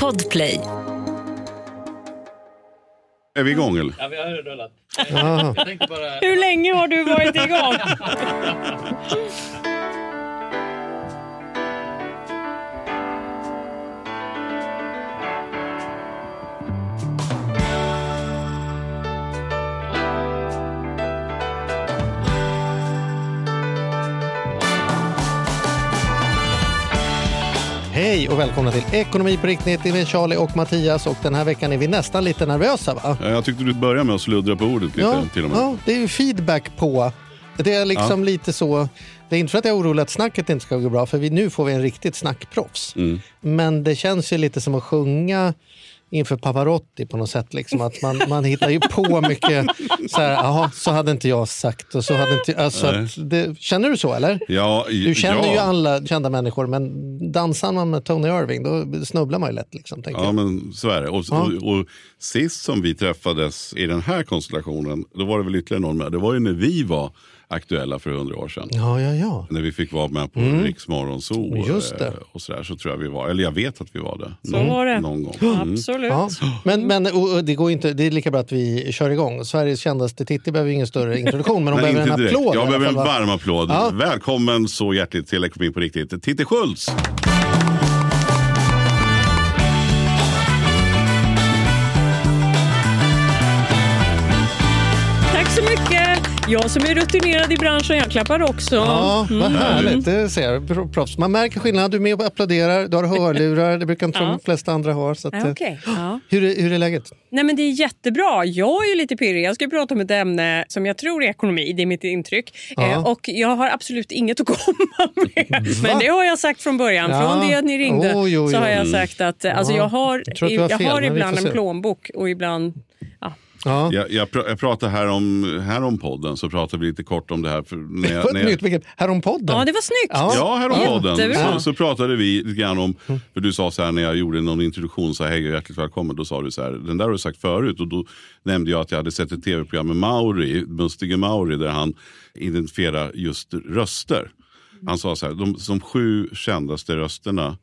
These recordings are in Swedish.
Podplay. Är vi igång eller? Ja, vi har rullat. Bara... Hur länge har du varit igång? Hej och välkomna till Ekonomi på riktigt med Charlie och Mattias. Och den här veckan är vi nästan lite nervösa va? Ja, Jag tyckte du började med att sluddra på ordet lite Ja, till och med. ja, det är ju feedback på. Det är liksom lite så. Det är inte för att jag är orolig att snacket inte ska gå bra, för vi, nu får vi en riktigt snackproffs. Mm. Men det känns ju lite som att sjunga inför Pavarotti på något sätt. Liksom, att man, man hittar ju på mycket, så här, jaha, så hade inte jag sagt. Och så hade inte, alltså, det, känner du så eller? Ja, Du känner ja. ju alla kända människor, men dansar man med Tony Irving då snubblar man ju lätt. Liksom, Ja, jag. men så är det. Och, Ja. och, och sist som vi träffades i den här konstellationen, då var det väl ytterligare någon med. Det var ju när vi var aktuella för hundra år sedan. ja, ja, ja. När vi fick vara med på mm. Riksmorgonzoo Just det. eh, och sådär så tror jag vi var, eller jag vet att vi var det. Så var det. Någon gång. Mm. Absolut. Ja, men, men och, och det, går inte, det är lika bra att vi kör igång. Sveriges kändaste Titti behöver ingen större introduktion, men hon behöver en direkt. applåd. Jag behöver en varm applåd. Ja. Välkommen så hjärtligt till Ekonomi på riktigt. Titti Schultz! Jag som är rutinerad i branschen, jag klappar också. Ja, vad Mm. härligt. Det ser jag. Pro- Proffs. Man märker skillnad. Du är med och applåderar. Du har hörlurar. Det brukar inte Ja. de flesta andra ha. Så att, Ja, eh, okej. Ja. hur, är, hur är läget? Nej, men det är jättebra. Jag är ju lite pirrig. Jag ska prata om ett ämne som jag tror är ekonomi. Det är mitt intryck. Eh, och jag har absolut inget att komma med. Men det har jag sagt från början. Ja. Från det att ni ringde Oj, oj, så har jag sagt att eh, alltså, Ja. jag har, Jag jag fel, har ibland en plånbok och ibland... Ja. Ja. Jag, jag, pr- jag pratade här om, här om podden, så pratade vi lite kort om det här. För när jag, när jag, nytt begrepp. Härompodden. ja, det var snyggt. Ja. Ja, här om podden Jättebra. så, så pratade vi lite grann om, för du sa så här när jag gjorde någon introduktion, så här, hej och hjärtligt välkommen, då sa du så här, den där har du sagt förut och då nämnde jag att jag hade sett ett tv-program med Mauri, Mustige Mauri, där han identifierar just röster. Han sa så här, de, de sju kändaste rösterna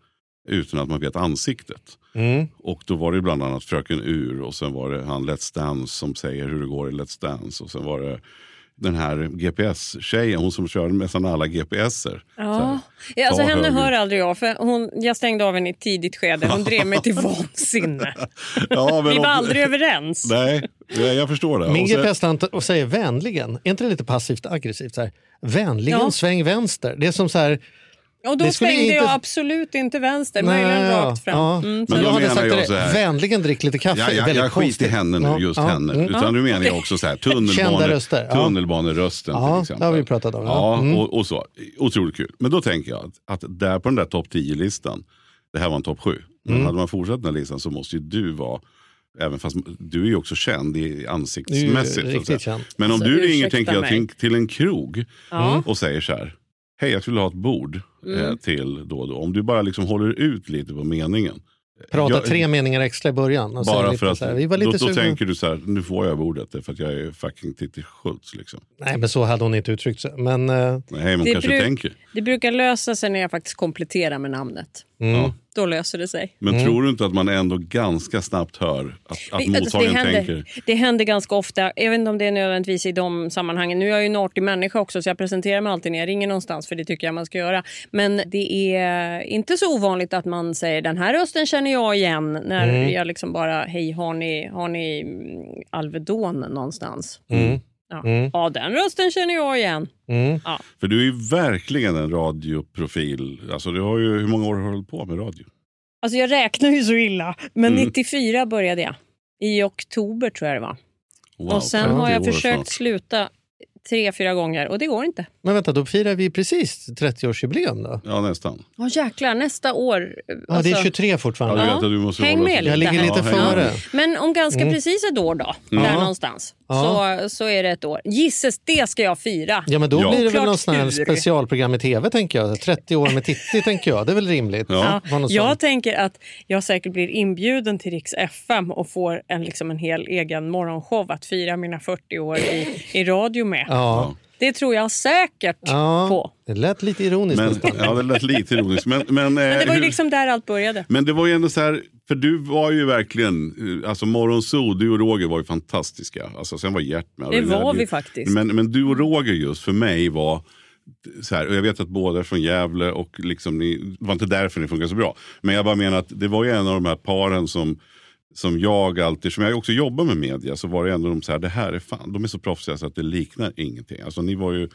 utan att man vet ansiktet. Mm. Och då var det bland annat Fröken Ur och sen var det han Let's Dance som säger hur det går i Let's Dance. Och sen var det den här GPS-tjejen, hon som körde nästan alla GPSer. Ja. Ja, alltså, henne höger. hör aldrig jag. För hon, jag stängde av henne i ett tidigt skede. Hon drev mig till vansinne. Ja, Vi om- var aldrig överens. Nej, jag jag förstår det. Min Och sen- GPS-tant och säger vänligen. Är inte det lite passivt aggressivt? Så här, vänligen Ja. sväng vänster. Det är som så här... Och då svängde inte- jag absolut inte vänster, möjligen ja, rakt fram. ja. Mm, Men då då hade sagt jag det, här- vänligen drick lite kaffe. Ja, är jag, jag skiter i henne nu, Ja, just ja, henne. mm. Utan nu menar jag också så här, tunnelbane, ja. tunnelbanerösten Ja, till exempel. det har vi pratat om, ja. Ja, Mm. och, och så. Otroligt kul. Men då tänker jag att, att där på den där topp 10-listan, det här var en topp 7. Men Mm. hade man fortsatt den här listan så måste ju du vara Även fast du är ju också känd i ansiktsmässigt. så att riktigt säga. känd. Men om Så du ringer tänker jag, till, till en krog Ja. och säger så här. Hej jag skulle ha ett bord Mm. eh, till då och då. Om du bara liksom håller ut lite på meningen. Prata Jag- tre meningar extra i början. Och Bara för att så här, vi var lite då, då tänker du så här, nu får jag bordet för att jag är fucking Titti Schultz. Liksom. Nej, men så hade hon inte uttryckt sig. Men, eh, Nej, men Det kanske bruk- tänker. Det brukar lösa sig när jag faktiskt kompletterar med namnet. mm. Ja. Då löser det sig. Men tror du inte att man ändå ganska snabbt hör att, att Det- alltså, mottagaren det, händer, tänker? det händer ganska ofta. Jag vet inte om det är nödvändigtvis i de sammanhangen. Nu är jag ju en artig människa också så jag presenterar mig alltid när jag ringer någonstans för det tycker jag man ska göra. Men det är inte så ovanligt att man säger den här rösten känner jag igen när Mm. jag liksom bara hej har ni, har ni mm, Alvedon någonstans? Mm. Ja. Mm. ja den rösten känner jag igen. Mm. Ja. För du är ju verkligen en radioprofil. Alltså, du har ju, hur många år har du hållit på med radio? Alltså jag räknar ju så illa. Men Mm. 94 började jag. I oktober tror jag det var. Wow, och sen 50 har jag försökt snart. sluta tre, fyra gånger och det går inte. Men vänta, då firar vi precis 30-årsjubileum då? Ja, nästan. Åh jäklar, nästa år. Ja, det är alltså- 23 Ja, fortfarande. du Ja. du måste Häng med lite Jag ligger lite Ja, före. med. Men om ganska Mm. precis ett år då, Ja. där någonstans, Ja. så, så är det ett år. Gisses, det ska jag fira. Ja, men då Ja. blir det väl Oklart någon sån här specialprogram i tv, tänker jag. 30 år med Titti, tänker jag. Det är väl rimligt? Ja. Något Jag sånt. tänker att jag säkert blir inbjuden till Riks FM och får en, liksom en hel egen morgonshow att fira mina 40 år i, i radio med. Ja. Det tror jag säkert Ja, på. det lät lite ironiskt Men, nästan. ja, det lät lite ironiskt. Men, men, eh, Men det var ju hur- liksom där allt började. Men det var ju ändå så här, för du var ju verkligen, eh, alltså Morgonzoo, du och Roger var ju fantastiska. Alltså, sen var Gert med. Det var vi faktiskt. Men, men du och Roger just för mig var, så här, och jag vet att båda är från Gävle och liksom ni, det var inte därför ni funkar så bra. Men jag bara menar att det var ju en av de här paren som som jag alltid, som jag också jobbar med media, så var det ändå de så här, det här är fan, de är så proffsiga så att det liknar ingenting. Alltså ni var ju,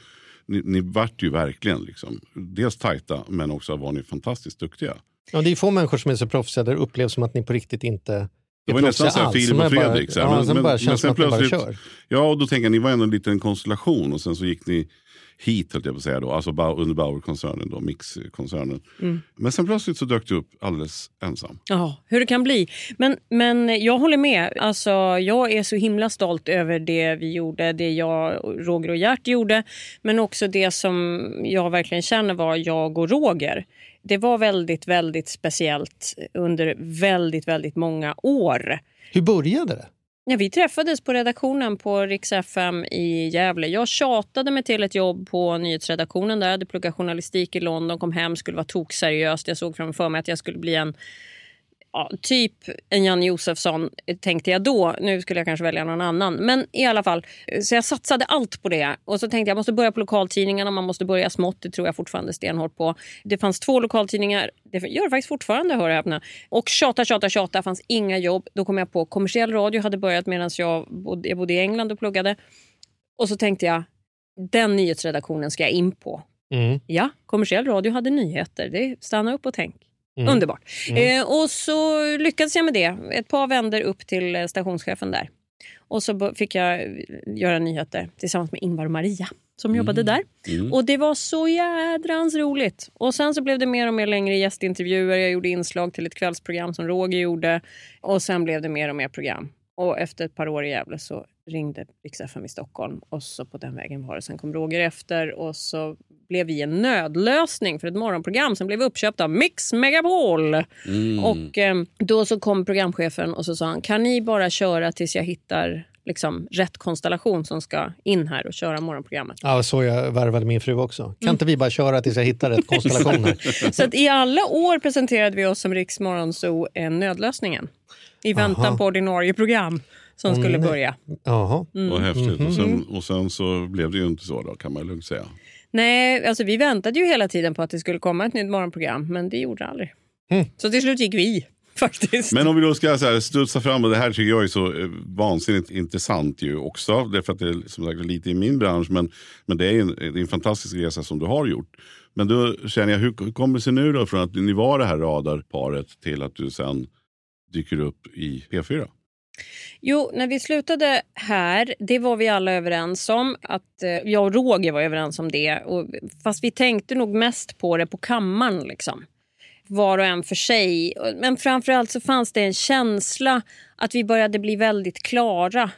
ni, ni vart ju verkligen liksom, dels tajta men också var ni fantastiskt duktiga. Ja, det är få människor som är så proffsiga där det upplevs som att ni på riktigt inte Det var nästan proffsiga så här alls. Filip Som och är bara- Fredrik. så här. Ja, Men- sen men- men sen som plötsligt-. Ja, och då tänker jag, ni var ändå en liten konstellation och sen så gick ni hit, höll jag på att säga då, alltså under Bauer-koncernen, då, Mix-koncernen. Men sen plötsligt så dök du upp alldeles ensam. Ja, hur det kan bli. Men, men jag håller med. Alltså, jag är så himla stolt över det vi gjorde, det jag, Roger och Gert gjorde. Men också det som jag verkligen känner var jag och Roger. Det var väldigt, väldigt speciellt under väldigt, väldigt många år. Hur började det? Ja, vi träffades på redaktionen på Rix FM i Gävle. Jag tjatade mig till ett jobb på nyhetsredaktionen där. Jag hade pluggat journalistik i London, kom hem, skulle vara tokseriöst. Jag såg framför mig att jag skulle bli en ja, typ en Jan Josefsson tänkte jag då. Nu skulle jag kanske välja någon annan. Men i alla fall, så jag satsade allt på det. Och så tänkte jag, jag måste börja på lokaltidningarna. Man måste börja smått, det tror jag fortfarande stenhårt på. Det fanns två lokaltidningar, det gör det faktiskt fortfarande, hör och häpna. Och tjata, tjata, tjata, fanns inga jobb. Då kom jag på kommersiell radio, hade börjat medan jag bodde, jag bodde i England och pluggade. Och så tänkte jag, den nyhetsredaktionen ska jag in på. Mm. Ja, kommersiell radio hade nyheter. Det stanna upp och tänk. Mm. Underbart. Eh, och så lyckades jag med det. Ett par vänder upp till eh, stationschefen där. Och så fick jag eh, göra nyheter tillsammans med Ingvar och Maria som jobbade där. Mm. Och det var så jädrans roligt. Och sen så blev det mer och mer längre gästintervjuer. Jag gjorde inslag till ett kvällsprogram som Roger gjorde. Och sen blev det mer och mer program. Och efter ett par år i Gävle så ringde Rix FM i Stockholm och så på den vägen var det. Sen kom Roger efter och så blev vi en nödlösning för ett morgonprogram som blev uppköpt av Mix Megapol. Mm. Och eh, då så kom programchefen och så sa han, kan ni bara köra tills jag hittar liksom, rätt konstellation som ska in här och köra morgonprogrammet. Ja, så jag värvade min fru också. Kan Mm. inte vi bara köra tills jag hittar rätt konstellation här? Så att i alla år presenterade vi oss som Riks Morgonzoo en nödlösningen. I väntan Aha. på ordinarie program som Åh, skulle nej. börja. Jaha. Vad häftigt. Mhm. Och, sen, och sen så blev det ju inte så då, kan man lugnt säga. Nej, alltså vi väntade ju hela tiden på att det skulle komma ett nytt morgonprogram, men det gjorde det aldrig. Mm. Så till slut gick vi, faktiskt. Men om vi då ska så här, studsa fram, och det här tycker jag är så eh, vansinnigt intressant ju också. Därför att det är som sagt lite i min bransch, men, men det är en, det är en fantastisk resa som du har gjort. Men då känner jag, hur, hur kommer det sig nu då från att ni var det här radarparet till att du sen dyker upp i P4? Jo, när vi slutade här, det var vi alla överens om. Att, eh, jag och Roger var överens om det. Och, fast vi tänkte nog mest på det på kammaren. Liksom. Var och en för sig. Men framförallt så fanns det en känsla att vi började bli väldigt klara.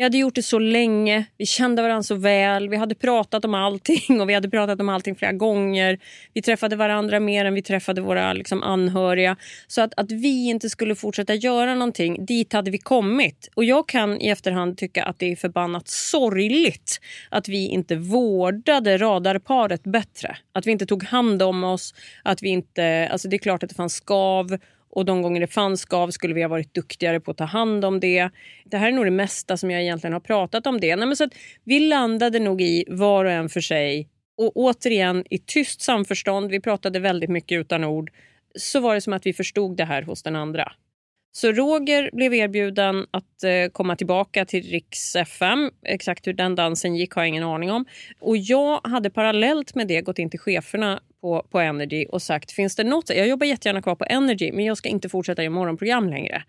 Vi hade gjort det så länge, vi kände varandra så väl, vi hade pratat om allting och vi hade pratat om allting flera gånger. Vi träffade varandra mer än vi träffade våra liksom, anhöriga. Så att, att vi inte skulle fortsätta göra någonting, dit hade vi kommit. Och jag kan i efterhand tycka att det är förbannat sorgligt att vi inte vårdade radarparet bättre. Att vi inte tog hand om oss, att vi inte... Alltså det är klart att det fanns skav och de gånger det fanns skav skulle vi ha varit duktigare på att ta hand om det. Det här är nog det mesta som jag egentligen har pratat om det. Nej, men så att vi landade nog i var och en för sig och återigen i tyst samförstånd, vi pratade väldigt mycket utan ord, så var det som att vi förstod det här hos den andra. Så Roger blev erbjuden att eh, komma tillbaka till Riks FM. Exakt hur den dansen gick har jag ingen aning om. Och jag hade parallellt med det gått in till cheferna på, på Energy och sagt finns det något, jag jobbar jättegärna kvar på Energy men jag ska inte fortsätta göra morgonprogram längre.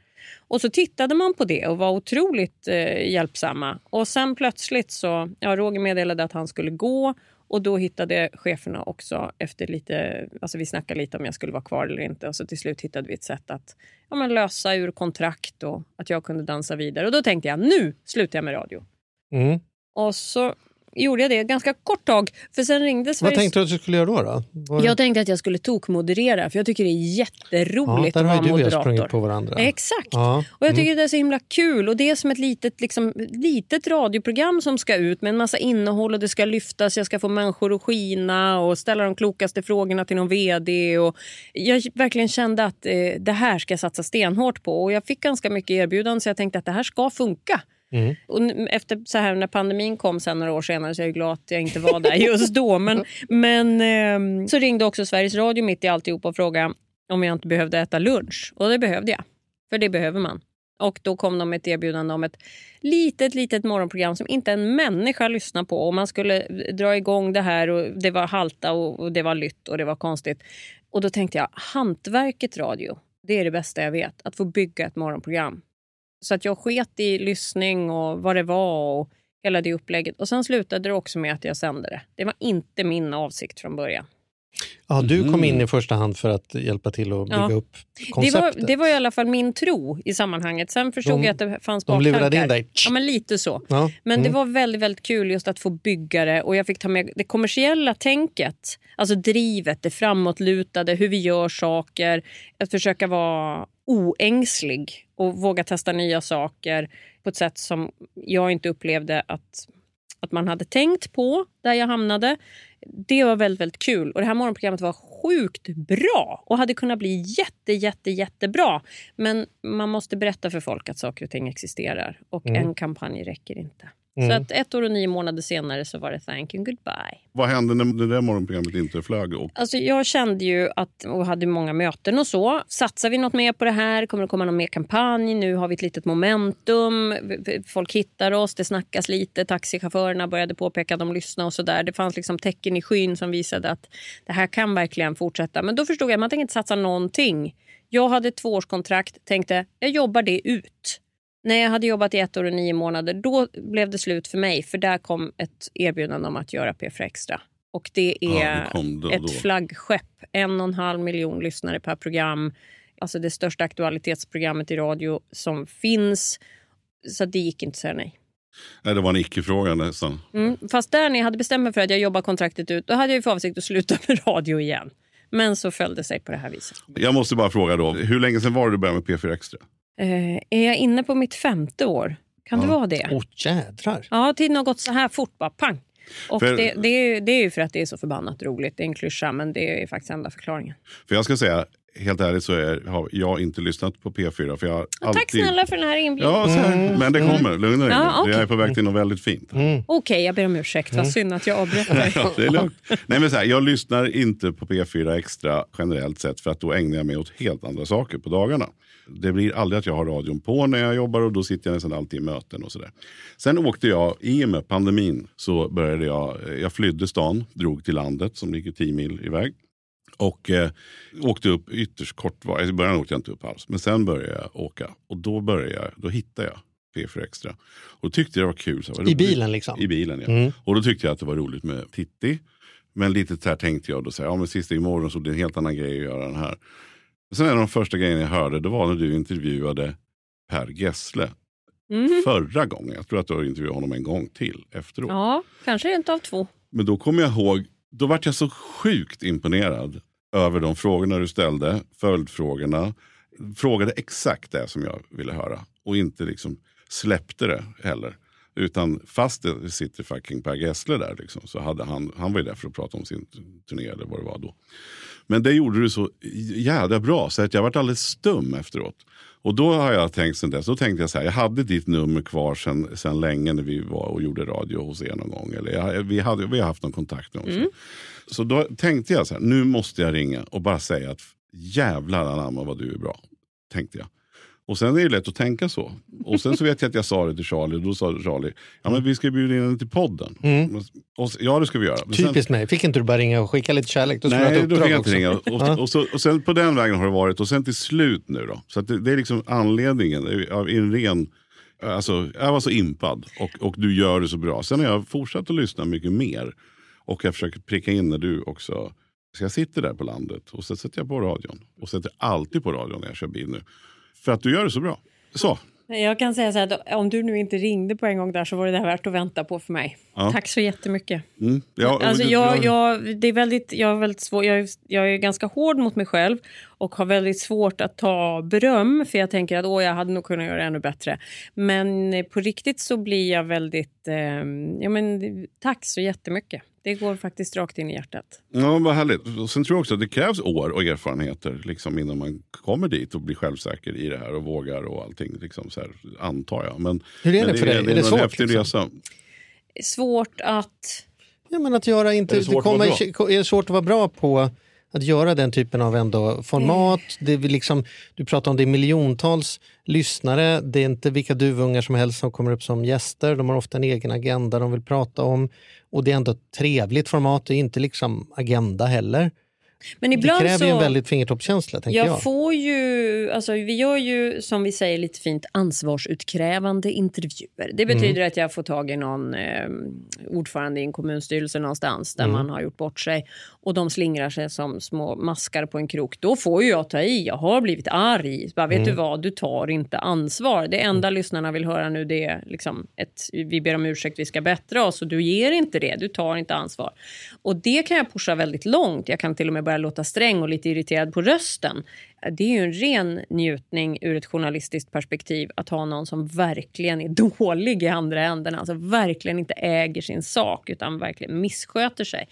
Och så tittade man på det och var otroligt eh, hjälpsamma. Och sen plötsligt så, ja Roger meddelade att han skulle gå och då hittade cheferna också efter lite, alltså vi snackade lite om jag skulle vara kvar eller inte och så till slut hittade vi ett sätt att ja, men lösa ur kontrakt och att jag kunde dansa vidare. Och då tänkte jag nu slutar jag med radio. Mm. Och så gjorde jag det ganska kort tag. För sen ringde Vad Sveriges... tänkte du att du skulle göra då? då? Var... Jag tänkte att jag skulle tokmoderera för jag tycker det är ja, jätteroligt där att har vara ju du och moderator. sprungit på varandra. Exakt. Ja. Och jag tycker det är så himla kul. Och det är som ett litet, liksom, litet radioprogram som ska ut med en massa innehåll och det ska lyftas. Jag ska få människor att skina och ställa de klokaste frågorna till någon vd. Och jag verkligen kände att eh, det här ska jag satsa stenhårt på. Och jag fick ganska mycket erbjudanden så jag tänkte att det här ska funka. Mm. Och efter så här, när pandemin kom sen några år senare så är jag glad att jag inte var där just då. Men, men ehm, så ringde också Sveriges Radio mitt i alltihop och frågade om jag inte behövde äta lunch. Och det behövde jag. För det behöver man. Och då kom de med ett erbjudande om ett litet, litet morgonprogram som inte en människa lyssnar på. Och man skulle dra igång det här och det var halta och, och det var lytt och det var konstigt. Och då tänkte jag, hantverket radio, det är det bästa jag vet. Att få bygga ett morgonprogram. Så att jag sket i lyssning och vad det var och hela det upplägget. Och sen slutade det också med att jag sände det. Det var inte min avsikt från början. Ja, du kom in Mm. i första hand för att hjälpa till att bygga Ja. upp Det konceptet. var, det var i alla fall min tro i sammanhanget. Sen förstod De- jag att det fanns de lurade baktankar. in dig. Ja, men lite så. Ja. Men det Mm. var väldigt, väldigt kul just att få bygga det och jag fick ta med det kommersiella tänket. Alltså drivet, det framåtlutade, hur vi gör saker. Att försöka vara oängslig och våga testa nya saker på ett sätt som jag inte upplevde att, att man hade tänkt på där jag hamnade. Det var väldigt, väldigt kul. Och det här morgonprogrammet var sjukt bra och hade kunnat bli jätte, jätte, jättebra. Men man måste berätta för folk att saker och ting existerar och Mm. en kampanj räcker inte. Mm. Så att ett år och nio månader senare så var det thank you goodbye. Vad hände när det där morgonprogrammet inte flög? Och, Alltså jag kände ju att, och hade många möten och så. Satsar vi något mer på det här? Kommer det komma någon mer kampanj? Nu har vi ett litet momentum. Folk hittar oss, det snackas lite. Taxichaufförerna började påpeka att de lyssnade och sådär. Det fanns liksom tecken i skyn som visade att det här kan verkligen fortsätta. Men då förstod jag att man tänker inte satsa någonting. Jag hade ett tvåårskontrakt, tänkte jag jobbar det ut. När jag hade jobbat i ett år och nio månader, då blev det slut för mig. För där kom ett erbjudande om att göra P4 Extra. Och det är Ja, det ett då. flaggskepp. En och en halv miljon lyssnare per program. Alltså det största aktualitetsprogrammet i radio som finns. Så det gick inte att säga nej. nej, det var en icke-fråga nästan. Mm. Fast där när jag hade bestämt mig för att jag jobbar kontraktet ut, då hade jag ju för avsikt att sluta med radio igen. Men så föll det sig på det här viset. Jag måste bara fråga då, hur länge sedan var det du började med P4 Extra? Eh, är jag inne på mitt femte år? Kan det Ja. vara det? Åh jädrar. Ja, tiden har gått så här fort bara. Pang! Och För- det, det, är, det är ju för att det är så förbannat roligt. Det är en klyscha, men det är faktiskt enda förklaringen. För jag ska säga, helt ärligt så är, har jag inte lyssnat på P4. För jag har alltid... Tack snälla för den här inbjudan. Ja, här, men det kommer. Lugna dig. Ja, okej. Jag är på väg till något väldigt fint. Mm. Okej, jag ber om ursäkt. Vad synd att jag avbröt dig. Ja, det är lugnt. Nej, men så här, jag lyssnar inte på P4 Extra generellt sett för att då ägnar jag mig åt helt andra saker på dagarna. Det blir aldrig att jag har radion på när jag jobbar och då sitter jag nästan alltid i möten och sådär. Sen åkte jag, i och med pandemin, så började jag, jag flydde stan, drog till landet som ligger 10 mil iväg. Och eh, åkte upp ytterst kort, var- i början åkte jag inte upp alls, men sen började jag åka. Och då, började jag, då hittade jag P4 Extra. Och då tyckte jag det var kul. Så, vad I roligt. bilen liksom? I bilen, ja. Mm. Och då tyckte jag att det var roligt med Titti. Men lite så här tänkte jag då, så här, ja men sista imorgon så det är en helt annan grej att göra den här. Sen en av de första grejerna jag hörde, det var när du intervjuade Per Gessle. Mhm. Förra gången, jag tror att du har intervjuat honom en gång till efteråt. Ja, kanske rent av två. Men då kommer jag ihåg, då vart jag så sjukt imponerad över de frågorna du ställde, följdfrågorna. Frågade exakt det som jag ville höra och inte liksom släppte det heller. Utan fast det sitter fucking Per Gessle där liksom, så hade han, han var ju där för att prata om sin turné eller vad det var då. Men det gjorde du så jävla bra så att jag vart alldeles stum efteråt. Och då har jag tänkt sen dess, då tänkte jag så här, jag hade ditt nummer kvar sen, sen länge när vi var och gjorde radio hos er någon gång. Eller jag, vi, hade, vi har haft någon kontakt med honom. Så då tänkte jag så här, nu måste jag ringa och bara säga att jävlar anamma vad du är bra. Tänkte jag. Och sen är det lätt att tänka så. Och sen så vet jag att jag sa det till Charlie och då sa Charlie, ja men vi ska bjuda in henne till podden. Mm. Och, ja det ska vi göra. Men sen- Typiskt mig. Fick inte du bara ringa och skicka lite kärlek? Då Nej, då fick jag inte ringa. Och, och, så, och sen på den vägen har det varit. Och sen till slut nu då. Så det, det är liksom anledningen. Av en ren, alltså, jag var så impad och, och du gör det så bra. Sen har jag fortsatt att lyssna mycket mer. Och jag försöker pricka in när du också. Så jag sitter där på landet och så sätter jag på radion. Och sätter alltid på radion när jag kör bil nu. För att du gör det så bra. Så. Jag kan säga så här att om du nu inte ringde på en gång där så var det där värt att vänta på för mig. Ja. Tack så jättemycket. Mm. Ja, Alltså jag, jag, det är väldigt, jag, är väldigt svår, jag, är, jag är ganska hård mot mig själv och har väldigt svårt att ta beröm för jag tänker att Åh, jag hade nog kunnat göra ännu bättre. Men eh, på riktigt så blir jag väldigt... Eh, ja, men, tack så jättemycket. Det går faktiskt rakt in i hjärtat. Ja, vad härligt. Och Sen tror jag också att det krävs år och erfarenheter liksom, innan man kommer dit och blir självsäker i det här och vågar och allting. Liksom, så här, antar jag. Men, Hur är det men för dig? Det Är det en svårt, häftig liksom? resa. Svårt att... Ja, men att göra inte, Är det svårt att vara kommer, är det svårt att vara bra på att göra den typen av ändå format? Det är liksom, du pratar om det är miljontals lyssnare. Det är inte vilka duvungar som helst som kommer upp som gäster. De har ofta en egen agenda de vill prata om. Och det är ändå ett trevligt format. Det är inte liksom agenda heller. Men Det ibland kräver så... ju en väldigt fingertoppskänsla, tänker jag. Jag får ju, alltså vi gör ju som vi säger lite fint ansvarsutkrävande intervjuer. Det betyder att jag får tag i någon eh, ordförande i en kommunstyrelse någonstans där man har gjort bort sig och de slingrar sig som små maskar på en krok. Då får ju jag ta i. Jag har blivit arg. Bara, vet du vad, du tar inte ansvar. Det enda lyssnarna vill höra nu det är liksom ett, vi ber om ursäkt, vi ska bättra oss och du ger inte det. Du tar inte ansvar. Och det kan jag pusha väldigt långt. Jag kan till och med börjar låta sträng och lite irriterad på rösten. Det är ju en ren njutning ur ett journalistiskt perspektiv att ha någon som verkligen är dålig i andra änden. Alltså verkligen inte äger sin sak utan verkligen missköter sig.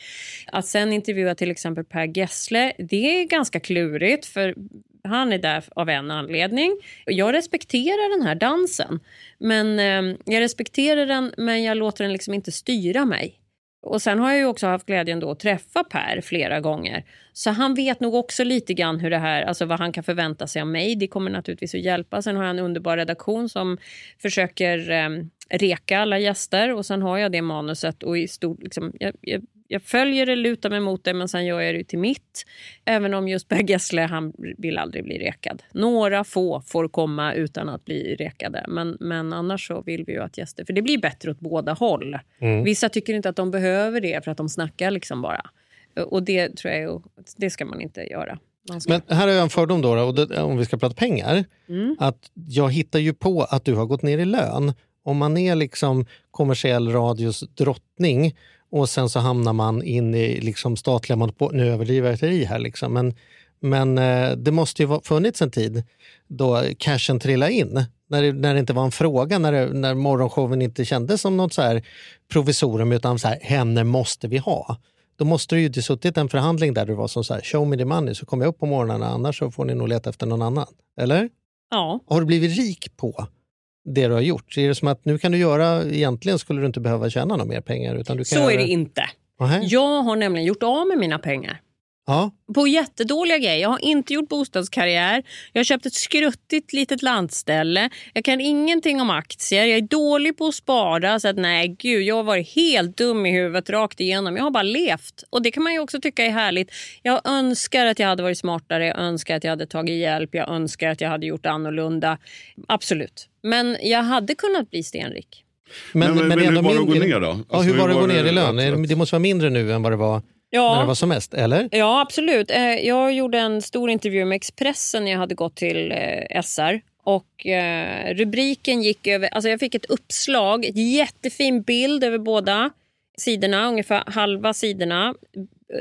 Att sen intervjua till exempel Per Gessle, det är ganska klurigt för han är där av en anledning. Jag respekterar den här dansen. Men eh, jag respekterar den men jag låter den liksom inte styra mig. Och sen har jag ju också haft glädjen då att träffa Per flera gånger. Så han vet nog också lite grann hur det här, alltså vad han kan förvänta sig av mig. Det kommer naturligtvis att hjälpa. Sen har jag en underbar redaktion som försöker eh, reka alla gäster och sen har jag det manuset och i stor, liksom, jag, jag, jag följer det, lutar mig mot det men sen gör jag det till mitt. Även om just Per Gessle, han vill aldrig bli rekad. Några få får komma utan att bli rekade. Men, men annars så vill vi ju att gäster, för det blir bättre åt båda håll. Vissa tycker inte att de behöver det för att de snackar liksom bara. Och det tror jag det ska man inte göra. Man ska, Men här jag en fördom då, och det, om vi ska prata pengar. Att jag hittar ju på att du har gått ner i lön. Om man är liksom kommersiell radios drottning och sen så hamnar man in i liksom statliga monopol. Nu överdriver jag i här, liksom. men, men eh, det måste ju ha funnits en tid då cashen trillade in. När det, när det inte var en fråga, när, det, när morgonshowen inte kändes som något så här provisorium utan så här, henne måste vi ha. Då måste det ju ha suttit en förhandling där du var som så här, show me the money så kommer jag upp på morgnarna annars så får ni nog leta efter någon annan. Eller? ja. Har du blivit rik på det du har gjort? Är det som att nu kan du göra, egentligen skulle du inte behöva tjäna några mer pengar? Utan du kan Så är göra... det inte. Nähä. Jag har nämligen gjort av med mina pengar. Ja. På jättedåliga grejer. Jag har inte gjort bostadskarriär. Jag har köpt ett skruttigt litet landställe. Jag kan ingenting om aktier. Jag är dålig på att spara. Så att nej, gud, jag har varit helt dum i huvudet rakt igenom. Jag har bara levt. Och det kan man ju också tycka är härligt. Jag önskar att jag hade varit smartare. Jag önskar att jag hade tagit hjälp. Jag önskar att jag hade gjort annorlunda. Absolut. Men jag hade kunnat bli stenrik. Men- men- men hur var det att gå ner då? Ja, Alltså, hur hur var det att gå ner i lön? Det måste vara mindre nu än vad det var Ja. när det var som mest, eller? Ja, absolut. Eh, Jag gjorde en stor intervju med Expressen när jag hade gått till eh, SR. Och eh, rubriken gick över... Alltså jag fick ett uppslag, jättefin bild över båda sidorna, ungefär halva sidorna.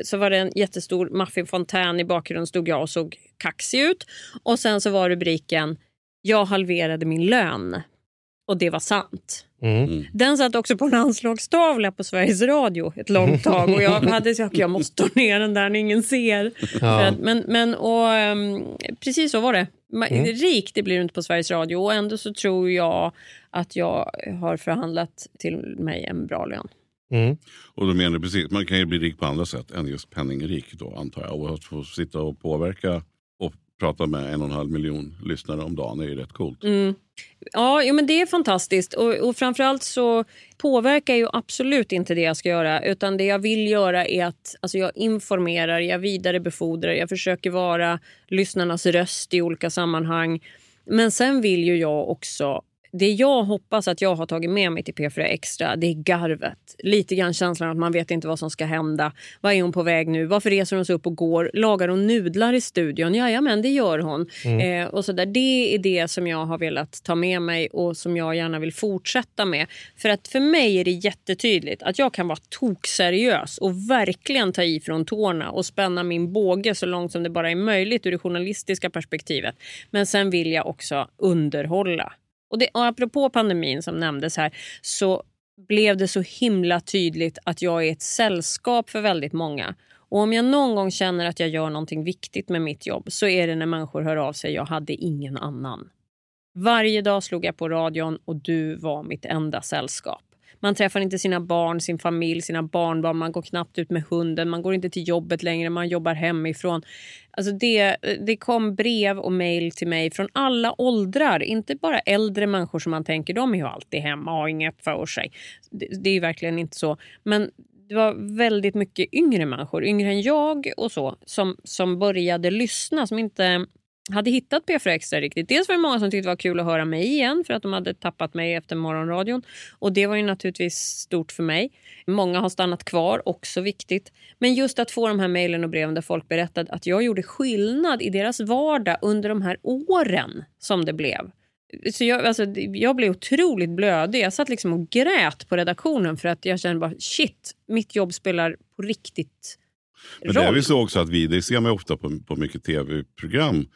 Så var det en jättestor maffig fontän i bakgrunden stod jag och såg kaxig ut. Och sen så var rubriken “Jag halverade min lön”. Och det var sant. Mm. Den satt också på en anslagstavla på Sveriges Radio ett långt tag och jag hade sagt att jag måste ta ner den där när ingen ser. Att, men, men och, ehm, precis så var det. Ma- Rik det blir du inte på Sveriges Radio och ändå så tror jag att jag har förhandlat till mig en bra lön. Mm. Och då menar du precis, man kan ju bli rik på andra sätt än just penningrik då antar jag. Och att få sitta och påverka prata med en och en halv miljon lyssnare om dagen är ju rätt coolt. Mm. Ja, jo, men det är fantastiskt. Och, och framförallt så påverkar ju absolut inte det jag ska göra. Utan det jag vill göra är att alltså jag informerar, jag vidarebefordrar, jag försöker vara lyssnarnas röst i olika sammanhang. Men sen vill ju jag också det jag hoppas att jag har tagit med mig till P4 Extra det är garvet. Lite grann känslan att man vet inte vad som ska hända. Vad är hon på väg nu? Varför reser hon sig upp och går? Lagar hon nudlar i studion? Jajamän, det gör hon. Mm. Eh, och så där. Det är det som jag har velat ta med mig och som jag gärna vill fortsätta med. För att för mig är det jättetydligt att jag kan vara tokseriös och verkligen ta i från tårna och spänna min båge så långt som det bara är möjligt ur det journalistiska perspektivet. Men sen vill jag också underhålla. Och, det, och apropå pandemin som nämndes här så blev det så himla tydligt att jag är ett sällskap för väldigt många. Och om jag någon gång känner att jag gör någonting viktigt med mitt jobb så är det när människor hör av sig. Jag hade ingen annan. Varje dag slog jag på radion och du var mitt enda sällskap. Man träffar inte sina barn, sin familj, sina barnbarn. Man går knappt ut med hunden. Man går inte till jobbet längre. Man jobbar hemifrån. Alltså det, det kom brev och mejl till mig från alla åldrar. Inte bara äldre människor som man tänker de är ju alltid hemma och har inget för sig. Det, det är ju verkligen inte så. Men det var väldigt mycket yngre människor, yngre än jag och så, som, som började lyssna. Som inte hade hittat P4 Extra riktigt. Dels var det många som tyckte det var kul att höra mig igen för att de hade tappat mig efter morgonradion. Och det var ju naturligtvis stort för mig. Många har stannat kvar, också viktigt. Men just att få de här mejlen och breven där folk berättade att jag gjorde skillnad i deras vardag under de här åren som det blev. Så jag, alltså, jag blev otroligt blödig. Jag satt liksom och grät på redaktionen för att jag kände bara shit, mitt jobb spelar på riktigt men det är väl så också att vi, det ser man ofta på, på mycket tv-program,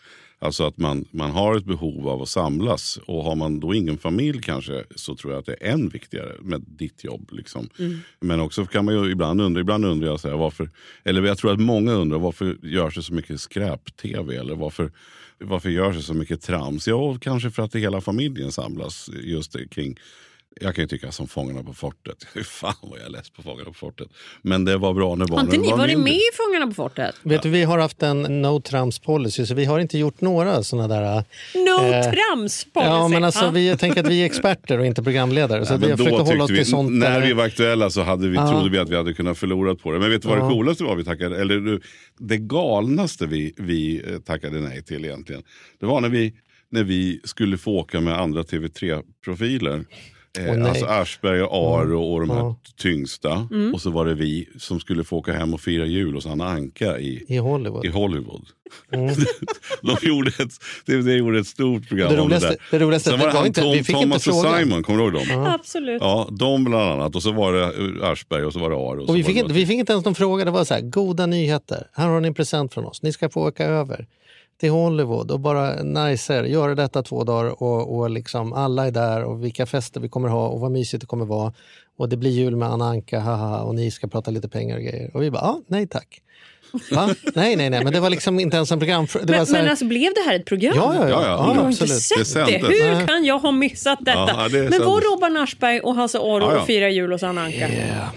Alltså att man, man har ett behov av att samlas. Och har man då ingen familj kanske så tror jag att det är än viktigare med ditt jobb. Liksom. Mm. Men också kan man ju ibland undra, ibland undrar jag så här, varför, eller jag tror att många undrar varför görs det så mycket skräp-tv? Eller varför, varför görs det så mycket trams? Ja, kanske för att hela familjen samlas just kring jag kan ju tycka som Fångarna på fortet. Fan vad jag är less på Fångarna på fortet. Men det var bra när barnen var Har inte ni varit med i Fångarna på fortet? Vet du, vi har haft en no trams policy så vi har inte gjort några såna där... No eh, trams policy? Ja, men alltså, vi tänker att vi är experter och inte programledare. Så ja, vi försöker hålla oss till sånt. När vi var aktuella så hade vi, ja. trodde vi att vi hade kunnat förlora på det. Men vet du vad ja. det coolaste var vi tackade, eller det galnaste vi, vi eh, tackade nej till egentligen. Det var när vi, när vi skulle få åka med andra TV3-profiler. Eh, alltså Aschberg och Aro och de här ja. tyngsta. Mm. Och så var det vi som skulle få åka hem och fira jul hos Anna Anka i, I Hollywood. I Hollywood. Mm. de gjorde ett, de, de gjorde ett stort program det roligaste, om det där. Det roligaste, Sen var det han inte, Tom, Thomas och Simon, kommer du ihåg dem? Ja. Absolut. Ja, de bland annat. Och så var det Aschberg och så var det Aro. Och, och vi, fick inte, vi fick inte ens någon fråga. Det var så här, goda nyheter. Här har ni en present från oss. Ni ska få åka över till Hollywood och bara najser, göra detta två dagar och, och liksom alla är där och vilka fester vi kommer ha och vad mysigt det kommer vara. Och det blir jul med Anna Anka, haha, och ni ska prata lite pengar och grejer. Och vi bara, ah, nej tack. Va? Nej, nej, nej, men det var liksom inte ens en program. Det men, här... men alltså blev det här ett program? Ja, ja, ja. ja, jag har inte sett det. Hur nej. kan jag ha missat detta? Ja, det men var Robban Aschberg och Hasse Aro ja, ja. och fira jul hos Anna Anka? Yeah.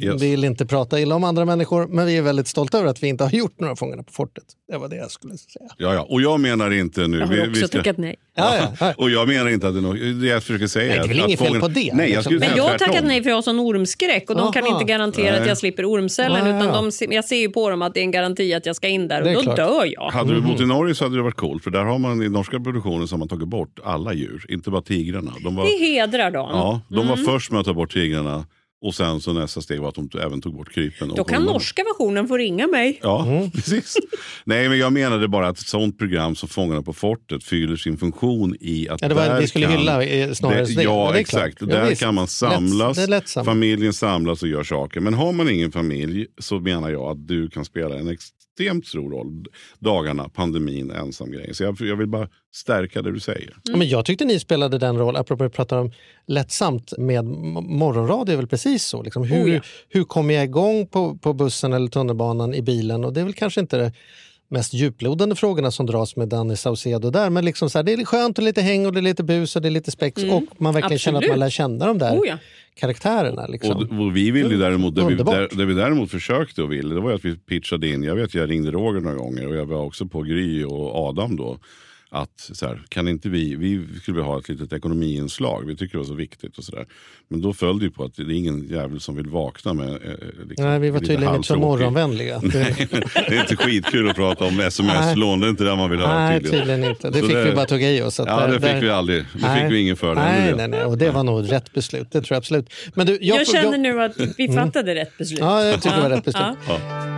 Yes. Vill inte prata illa om andra människor, men vi är väldigt stolta över att vi inte har gjort några Fångarna på fortet. Det var det jag skulle säga. Ja, ja. Och jag menar inte nu... Jag har också vi ska... tackat nej. Ja, ja. Och jag menar inte att det är något... Det jag försöker säga nej, det är väl inget fel på det? Nej, jag men jag har tackat nej för jag har sån ormskräck och de Aha. kan inte garantera nej. att jag slipper ormcellen. Ja, utan de, jag ser ju på dem att det är en garanti att jag ska in där och då klart. dör jag. Hade du bott i Norge så hade det varit coolt. För där har man i norska produktionen så har man tagit bort alla djur. Inte bara tigrarna. De var, det hedrar dem. Ja, de var mm. först med att ta bort tigrarna. Och sen så nästa steg var att de även tog bort krypen. Då kan norska versionen få ringa mig. Ja, mm. precis. Nej, men jag menade bara att ett sånt program som Fångarna på fortet fyller sin funktion i att... Ja, det var, där vi skulle kan, hylla eh, snarare det, Ja, det exakt. där kan man samlas, lätt, familjen samlas och gör saker. Men har man ingen familj så menar jag att du kan spela en extremt stor roll dagarna, pandemin, ensam grej. Så jag, jag vill bara stärka det du säger. Mm. Ja, men jag tyckte ni spelade den roll, apropå att prata om lättsamt med morgonradio, är väl precis så. Liksom, hur, oh ja. hur kommer jag igång på, på bussen eller tunnelbanan i bilen? Och det är väl kanske inte det mest djuplodande frågorna som dras med Danny Saucedo där. Men liksom så här, det är skönt och lite häng och det är lite bus och det är lite spex mm. och man verkligen Absolut. känner att man lär känna de där oh ja. karaktärerna. Liksom. Och, och, vi ville däremot, det vi, där, det vi däremot försökte och ville, det var att vi pitchade in, jag vet jag ringde Roger några gånger och jag var också på Gry och Adam då att så här, kan inte vi, vi skulle vilja ha ett litet ekonomiinslag, vi tycker det var så viktigt och sådär. Men då föll det ju på att det är ingen jävel som vill vakna med eh, liksom, Nej, vi var tydligen inte så morgonvänliga. Nej, det är inte skitkul att prata om sms-lån, det är inte det man vill höra Nej, tydligen. tydligen inte. Det Så fick det- vi bara tugga i oss. att Ja, där- det fick där- vi aldrig. Det Nej. fick vi ingen för. Nej, nej, nej. Och det var nog rätt beslut. Det tror jag absolut. Men du, jag, Jag känner jag, nu att vi fattade rätt beslut. Ja, jag tycker det var rätt beslut. Ja.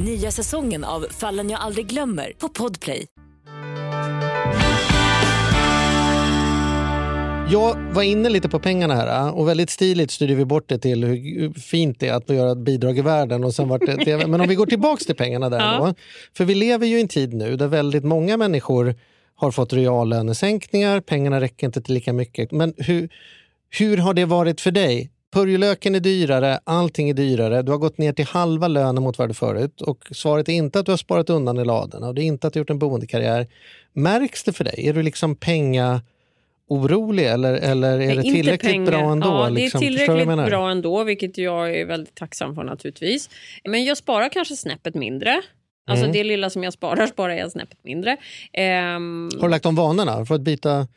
Nya säsongen av Fallen jag aldrig glömmer på Podplay. Jag var inne lite på pengarna här och väldigt stiligt styrde vi bort det till hur fint det är att göra ett bidrag i världen. Och sen vart det. Men om vi går tillbaks till pengarna där Ja. då. För vi lever ju i en tid nu där väldigt många människor har fått reallönesänkningar, pengarna räcker inte till lika mycket. Men hur, hur har det varit för dig? Purjolöken är dyrare, allting är dyrare. Du har gått ner till halva lönen mot vad du förut. Och svaret är inte att du har sparat undan i ladorna och det är inte att du har gjort en boendekarriär. Märks det för dig? Är du liksom penga orolig eller, eller är det tillräckligt pengar. bra ändå? Ja, det är liksom? Tillräckligt bra ändå, vilket jag är väldigt tacksam för naturligtvis. Men jag sparar kanske snäppet mindre. Alltså Mm. det lilla som jag sparar sparar jag snäppet mindre. Ehm, Har du lagt om vanorna? För att byta,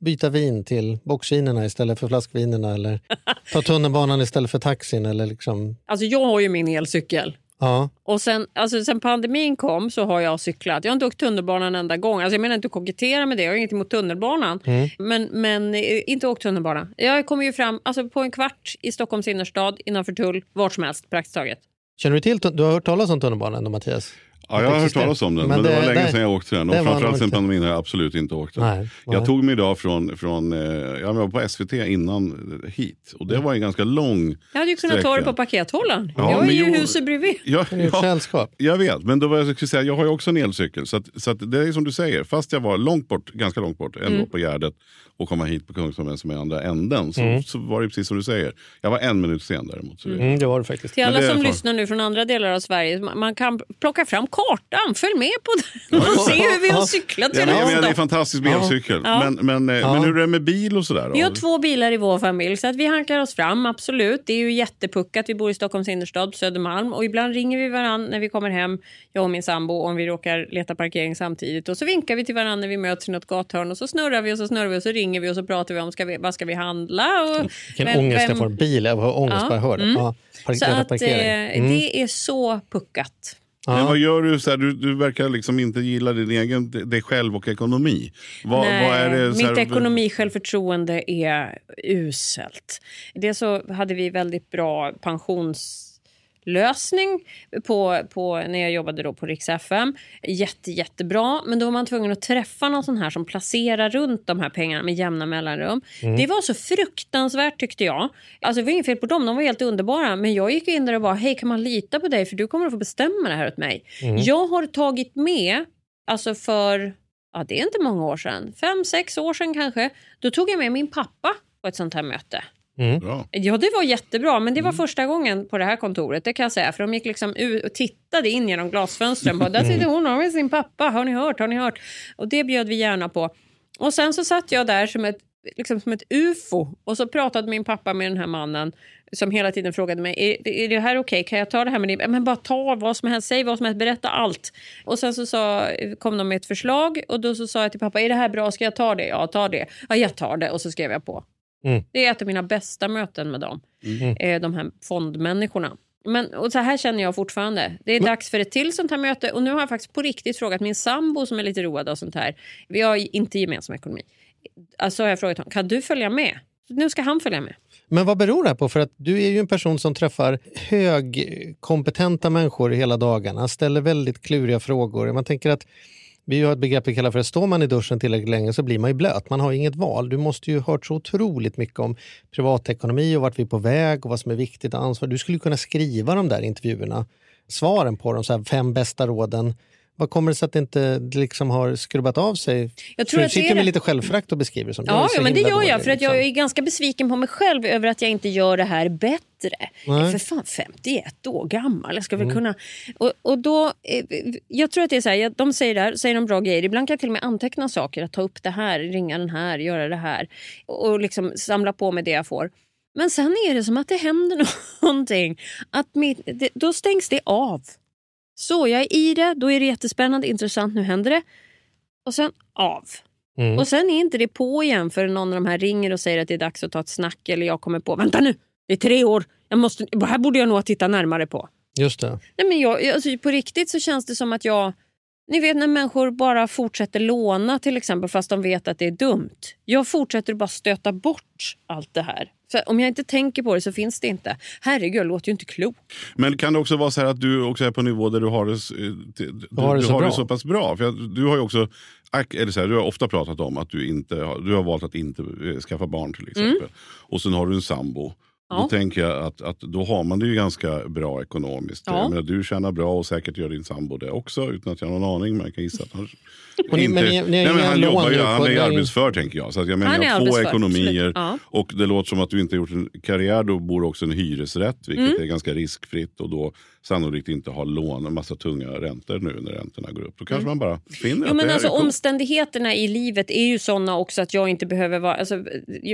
byta vin till boxvinerna istället för flaskvinerna eller ta tunnelbanan istället för taxin? Eller liksom, alltså jag har ju min elcykel. ja. Och sen, alltså sen pandemin kom så har jag cyklat. Jag har inte åkt tunnelbanan en enda gång. Alltså jag menar inte att kokettera med det, jag har inget emot tunnelbanan. Mm. Men, men eh, inte åkt tunnelbana. Jag kommer ju fram alltså på en kvart i Stockholms innerstad innanför tull, vart som helst praktiskt taget. Känner du till, du har hört talas om tunnelbanan ändå Mattias? Ja, jag har hört talas om den, Men men, det, det- var länge det- sedan jag åkte den. Och framförallt sen pandemin har jag absolut inte åkt den. Nej, nej. Jag tog mig idag från, från eh, jag var på SVT innan hit. Och det var en ganska lång Jag hade ju kunnat ta det sträcka. på pakethållaren. Ja, jag är men ju jo- huset bredvid. Ja, Det är ett ja, sällskap. jag vet, men då var jag, skulle säga, jag har ju också en elcykel. Så, att, så att det är som du säger, fast jag var långt bort, ganska långt bort ändå Mm. på Gärdet och komma hit på Kungsholmen som är andra änden. Så, Mm. så var det precis som du säger. Jag var en minut sen däremot. Så det- Mm, det var det faktiskt. Till alla som lyssnar nu från andra delar av Sverige, man man kan plocka fram kartan, följ med på den och se hur vi har cyklat Ja, till men, menar, det är en fantastisk med Ja. elcykel. Ja. Men, men, eh, men hur är det med bil och sådär? Vi har två bilar i vår familj så att vi hankar oss fram, absolut. Det är ju jättepuckat, vi bor i Stockholms innerstad, Södermalm och ibland ringer vi varann när vi kommer hem, jag och min sambo, om vi råkar leta parkering samtidigt och så vinkar vi till varandra när vi möts i något gathörn och så snurrar vi och så snurrar vi och så ringer vi och så pratar vi om ska vi, vad ska vi handla och Vilken vem- ångest vem- jag får. Bil, jag får ångest Ja, bara jag hör det. mm. Ja, park- Så att eh, parkering. Mm. det är så puckat. Men Ja. vad gör du? Så här, du, du verkar liksom inte gilla din egen, dig själv och ekonomi. Vad, Nej, vad är det, så här- mitt ekonomisjälvförtroende är uselt. Dels så hade vi väldigt bra pensionslösning på, på, när jag jobbade då på Rix FM. Jätte, jättebra, men då var man tvungen att träffa någon sån här som placerar runt de här pengarna med jämna mellanrum. Det var så fruktansvärt tyckte jag. Alltså det var inget fel på dem, de var helt underbara. Men jag gick in där och bara, hej kan man lita på dig för du kommer att få bestämma det här åt mig. Jag har tagit med, alltså för ja, det är inte många år sedan, fem, sex år sedan kanske, då tog jag med min pappa på ett sånt här möte. Bra. Ja, det var jättebra, men det var första gången på det här kontoret, det kan jag säga. För de gick liksom ut och tittade in genom glasfönstren. Bara, Där sitter hon med sin pappa, har ni hört, har ni hört? Och det bjöd vi gärna på. Och sen så satt jag där som ett, liksom som ett ufo och så pratade min pappa med den här mannen som hela tiden frågade mig, är, är det här okej, kan jag ta det här med dig? Men bara ta vad som helst, säg vad som helst, berätta allt. Och sen så sa, kom de med ett förslag och då så sa jag till pappa, är det här bra, ska jag ta det? Ja, ta det. Ja, jag tar det och så skrev jag på. Mm. Det är ett av mina bästa möten med dem, eh, de här fondmänniskorna. Men, och så här känner jag fortfarande. Det är dags för ett till sånt här möte. Och nu har jag faktiskt på riktigt frågat min sambo som är lite road av sånt här. Vi har inte gemensam ekonomi. Alltså har jag frågat honom, kan du följa med? Nu ska han följa med. Men vad beror det här på? För att du är ju en person som träffar högkompetenta människor hela dagarna, ställer väldigt kluriga frågor. Man tänker att vi har ett begrepp vi kallar för att står man i duschen tillräckligt länge så blir man ju blöt. Man har ju inget val. Du måste ju ha hört så otroligt mycket om privatekonomi och vart vi är på väg och vad som är viktigt och ansvar. Du skulle kunna skriva de där intervjuerna, svaren på de så här fem bästa råden. Vad kommer det sig att det inte liksom har skrubbat av sig? Jag tror du det sitter är med det. lite självförakt och beskriver det som. Jag Ja, ja men det gör jag. För att jag liksom. är ganska besviken på mig själv över att jag inte gör det här bättre. Jag är för fan 51 år gammal. Jag ska väl kunna... Och, och då, eh, jag tror att det är så här, jag- de säger där, säger de bra grejer. Ibland kan jag till och med anteckna saker. Att ta upp det här, ringa den här, göra det här. Och liksom samla på mig det jag får. Men sen är det som att det händer någonting. Att mitt, det, då stängs det av. Så jag är i det, då är det jättespännande, intressant, nu händer det. Och sen av. Mm. Och sen är inte det på igen för någon av de här ringer och säger att det är dags att ta ett snack eller jag kommer på, vänta nu, det är tre år, jag måste, det här borde jag nog titta närmare på. Just det. Nej, men jag, alltså, på riktigt så känns det som att jag, ni vet när människor bara fortsätter låna till exempel fast de vet att det är dumt. Jag fortsätter bara stöta bort allt det här. För om jag inte tänker på det så finns det inte. Herregud, jag låter ju inte klok. Men kan det också vara så här att du också är på en nivå där du har det, eh, du, har det du så har bra. det så pass bra? För att du har ju också eller så här, du har ofta pratat om att du, inte har, du har valt att inte eh, skaffa barn till exempel. Och sen har du en sambo. Ja. Då tänker jag att, att då har man det ju ganska bra ekonomiskt. Ja. Jag menar, du tjänar bra och säkert gör din sambo det också utan att jag har någon aning. Men jag kan gissa att han Och ni- men ni- ni har Nej, men inga han lån jobbar ju, nu han på- är ju arbetsför tänker jag. Så att jag menar, Han är jag har två ekonomier. Ja. Och det låter som att du inte har gjort en karriär, då bor du också i en hyresrätt. Vilket Mm. är ganska riskfritt och då sannolikt inte har lån, en massa tunga räntor nu när räntorna går upp. Då kanske man bara finner Mm. Jo, att men det alltså, omständigheterna i livet är ju såna också att jag inte behöver vara... Alltså,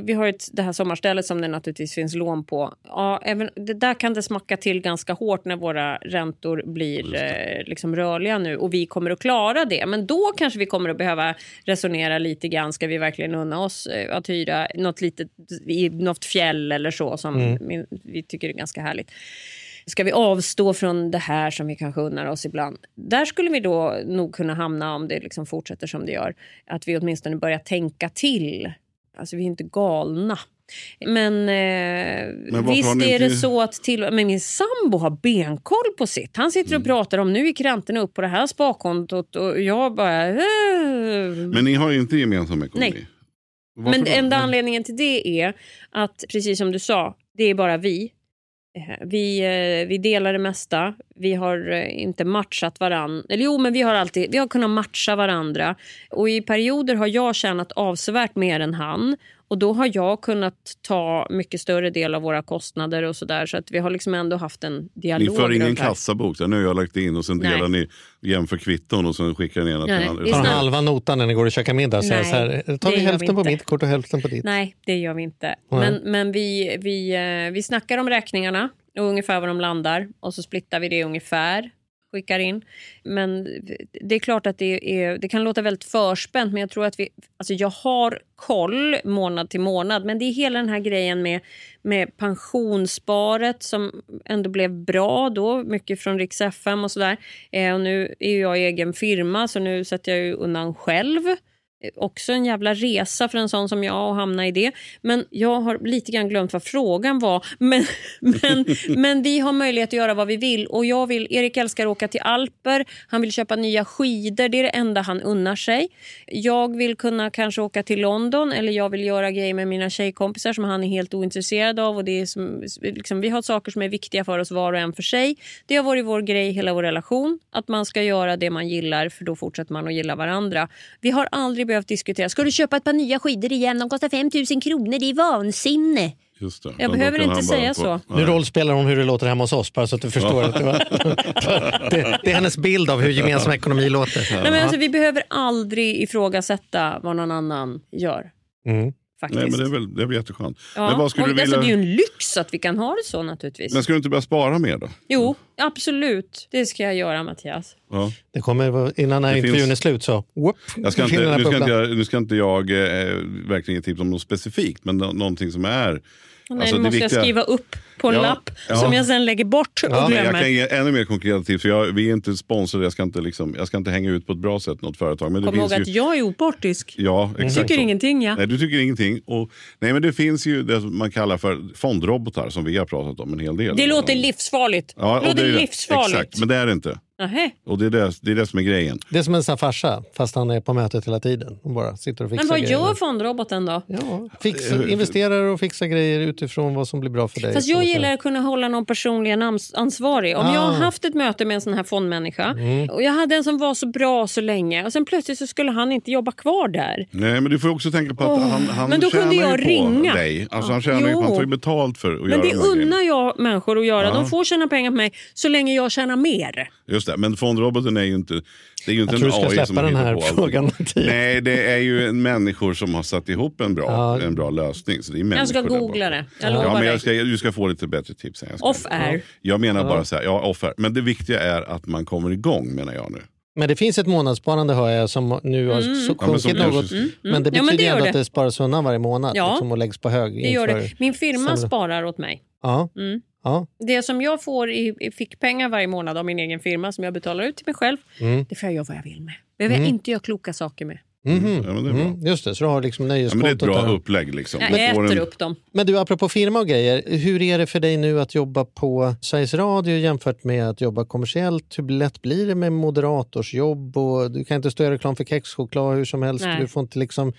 vi har ett, det här sommarstället som det naturligtvis finns lån på. Ja, även, det där kan det smacka till ganska hårt när våra räntor blir eh, liksom rörliga nu och vi kommer att klara det. Men då kanske vi kommer att behöva resonera lite grann. Ska vi verkligen unna oss eh, att hyra något litet i något fjäll eller så som min, vi tycker är ganska härligt. Ska vi avstå från det här som vi kanske unnar oss ibland? Där skulle vi då nog kunna hamna om det liksom fortsätter som det gör. Att vi åtminstone börjar tänka till. Alltså vi är inte galna. Men, eh, har visst är det så att till men min sambo har benkoll på sitt. Han sitter och Mm. pratar om nu gick räntorna upp på det här sparkontot och jag bara... Eh. Men ni har inte gemensam ekonomi? Nej. Varför Men då? enda anledningen till det är att, precis som du sa, det är bara vi. Eh, vi, eh, vi delar det mesta. Vi har eh, inte matchat varandra. Eller jo, men vi har alltid vi har kunnat matcha varandra. Och i perioder har jag tjänat avsevärt mer än han. Och då har jag kunnat ta mycket större del av våra kostnader och sådär. Så att vi har liksom ändå haft en Ni dialog för ingen kassabok, så här, nu har jag lagt in och sen Nej. delar ni jämför kvitton och sen skickar ni ena till andra. Tar halva notan när ni går och käkar middag Nej, så här, tar vi hälften vi på mitt kort och hälften på ditt. Nej, det gör vi inte. Nej. Men, men vi, vi, eh, vi snackar om räkningarna och ungefär var de landar och så splittar vi det ungefär. Skickar in. Men det är klart att det, är, det kan låta väldigt förspänt men jag tror att vi... Alltså jag har koll månad till månad men det är hela den här grejen med, med pensionssparet som ändå blev bra då. Mycket från Rix FM och sådär. Eh, och nu är jag jag egen firma så nu sätter jag ju undan själv också en jävla resa för en sån som jag att hamna i det. Men jag har lite grann glömt vad frågan var. Men, men, men vi har möjlighet att göra vad vi vill. Och jag vill, Erik älskar att åka till Alper. Han vill köpa nya skidor. Det är det enda han unnar sig. Jag vill kunna kanske åka till London eller jag vill göra grejer med mina tjejkompisar som han är helt ointresserad av. Och det är som, liksom, vi har saker som är viktiga för oss var och en för sig. Det har varit vår grej hela vår relation. Att man ska göra det man gillar för då fortsätter man att gilla varandra. Vi har aldrig behövt diskutera. Ska du köpa ett par nya skidor igen? De kostar 5 000 kronor. Det är vansinne. Just det. Jag behöver inte säga så. Nu rollspelar hon hur det låter hemma hos oss, bara så att du förstår. Att det, var, det, det är hennes bild av hur gemensam ekonomi låter. Nej, men alltså, vi behöver aldrig ifrågasätta vad någon annan gör. Mm. Faktiskt. Nej, men det är väl, det är väl jätteskönt. ja. Men vad skulle och, du alltså, vilja... det är ju en lyx att vi kan ha det så naturligtvis. Men ska du inte börja spara mer då? Jo, absolut. Det ska jag göra Mattias. Ja. Det kommer, innan den här Det intervjun finns- är slut så... Whoop, Jag ska inte, nu, ska inte jag, nu ska inte jag eh, verkligen ge tips om något specifikt, men nå- någonting som är... Nej, Alltså, måste viktiga- jag skriva upp på en Ja, lapp ja. som jag sen lägger bort och Ja, glömmer. jag kan ge ännu mer konkreta tips. Jag, vi är inte sponsrade, jag ska inte, liksom, jag ska inte hänga ut på ett bra sätt något företag. Men det Kom ihåg finns att ju, jag är opartisk. Ja, exakt Tycker så. ingenting ja. Nej, du tycker ingenting. Och, nej, men det finns ju det man kallar för fondrobotar som vi har pratat om en hel del. Det låter livsfarligt. ja, det låter det är- livsfarligt. Exakt, men det är det inte. Nähä. Och det är det, det är det som är grejen. Det är som en sån här farsa, fast han är på mötet hela tiden. Och bara sitter och fixar Men vad grejer. gör fondroboten då? Ja, fixa, investerar och fixar grejer utifrån vad som blir bra för dig. Fast Så- jag gillar att kunna hålla någon personligen ans- ansvarig. Om jag Ah. har haft ett möte med en sån här fondmänniska och jag hade en som var så bra så länge och sen plötsligt så skulle han inte jobba kvar där. Nej, men du får också tänka på att Åh, han, han men då kunde jag ju på ringa. dig. Alltså, han, tjänar ju, jo. han får ju betalt för att Men göra det de här grejerna. unnar jag människor att göra. Ja. De får tjäna pengar på mig så länge jag tjänar mer. Just det, men fondroboten är ju inte, det är ju inte Jag tror en du ska AI som släppa har den hittat här frågan. Nej, det är ju en människor som har satt ihop en bra, Ja. en bra lösning. Så det är Jag ska googla det. Jag lovar Ja, men jag ska, du ska få lite bättre tips. Jag ska- Off air. Jag menar bara så här, ja off-air. Men det viktiga är att man kommer igång menar jag nu. Men det finns ett månadssparande hör jag som nu har Ja, som sjunkit kanske- något. Mm, Men det Ja, men betyder det ändå att det. det sparas undan varje månad Ja. liksom, och läggs på hög. Det gör det. Min firma sparar åt mig. Ja. Mm. Ja. Det som jag får i, i fickpengar varje månad av min egen firma som jag betalar ut till mig själv, Mm. det får jag göra vad jag vill med. behöver jag inte göra kloka saker med. Mhm. Ja, men det är bra. Mm, just det, så du har liksom Ja, men det är ett nöjeskontot bra där. upplägg. Liksom. Jag får äter en- upp dem. Men du, apropå firma och grejer, hur är det för dig nu att jobba på Sveriges Radio jämfört med att jobba kommersiellt? Hur lätt blir det med moderatorsjobb? Och du kan inte stå i reklam för kexchoklad hur som helst. Nej. Du får inte liksom...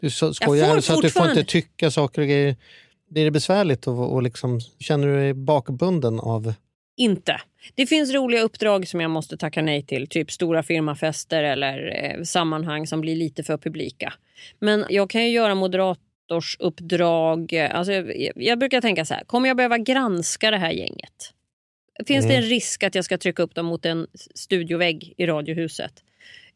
Du skojar så att du får inte tycka saker och grejer. Blir det besvärligt och, och liksom, känner du dig bakbunden av... Inte. Det finns roliga uppdrag som jag måste tacka nej till. Typ stora firmafester eller eh, sammanhang som blir lite för publika. Men jag kan ju göra moderatorsuppdrag. Alltså, jag, jag brukar tänka så här. Kommer jag behöva granska det här gänget? Finns det en risk att jag ska trycka upp dem mot en studiovägg i Radiohuset?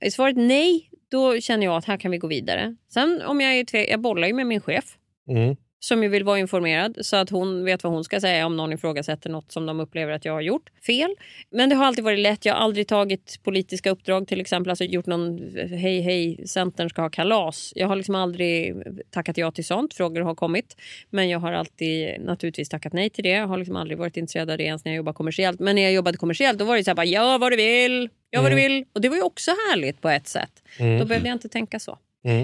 Är svaret nej, då känner jag att här kan vi gå vidare. Sen om jag är tve- jag bollar ju med min chef Mm. Som ju vill vara informerad så att hon vet vad hon ska säga om någon ifrågasätter något som de upplever att jag har gjort fel. Men det har alltid varit lätt. Jag har aldrig tagit politiska uppdrag till exempel. Alltså gjort någon hej hej Centern ska ha kalas. Jag har liksom aldrig tackat ja till sånt. Frågor har kommit. Men jag har alltid naturligtvis tackat nej till det. Jag har liksom aldrig varit intresserad av det ens när jag jobbade kommersiellt. Men när jag jobbade kommersiellt då var det så här bara ja vad du vill. Ja vad du vill. Och det var ju också härligt på ett sätt. Då behövde jag inte tänka så.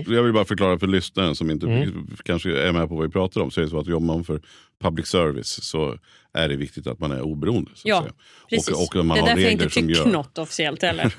Jag vill bara förklara för lyssnaren som inte Mm. kanske är med på vad vi pratar om. Så är det så att jobbar man för public service så är det viktigt att man är oberoende. Så Ja. Precis. Och, och man det är har därför jag inte tycker gör... något officiellt heller.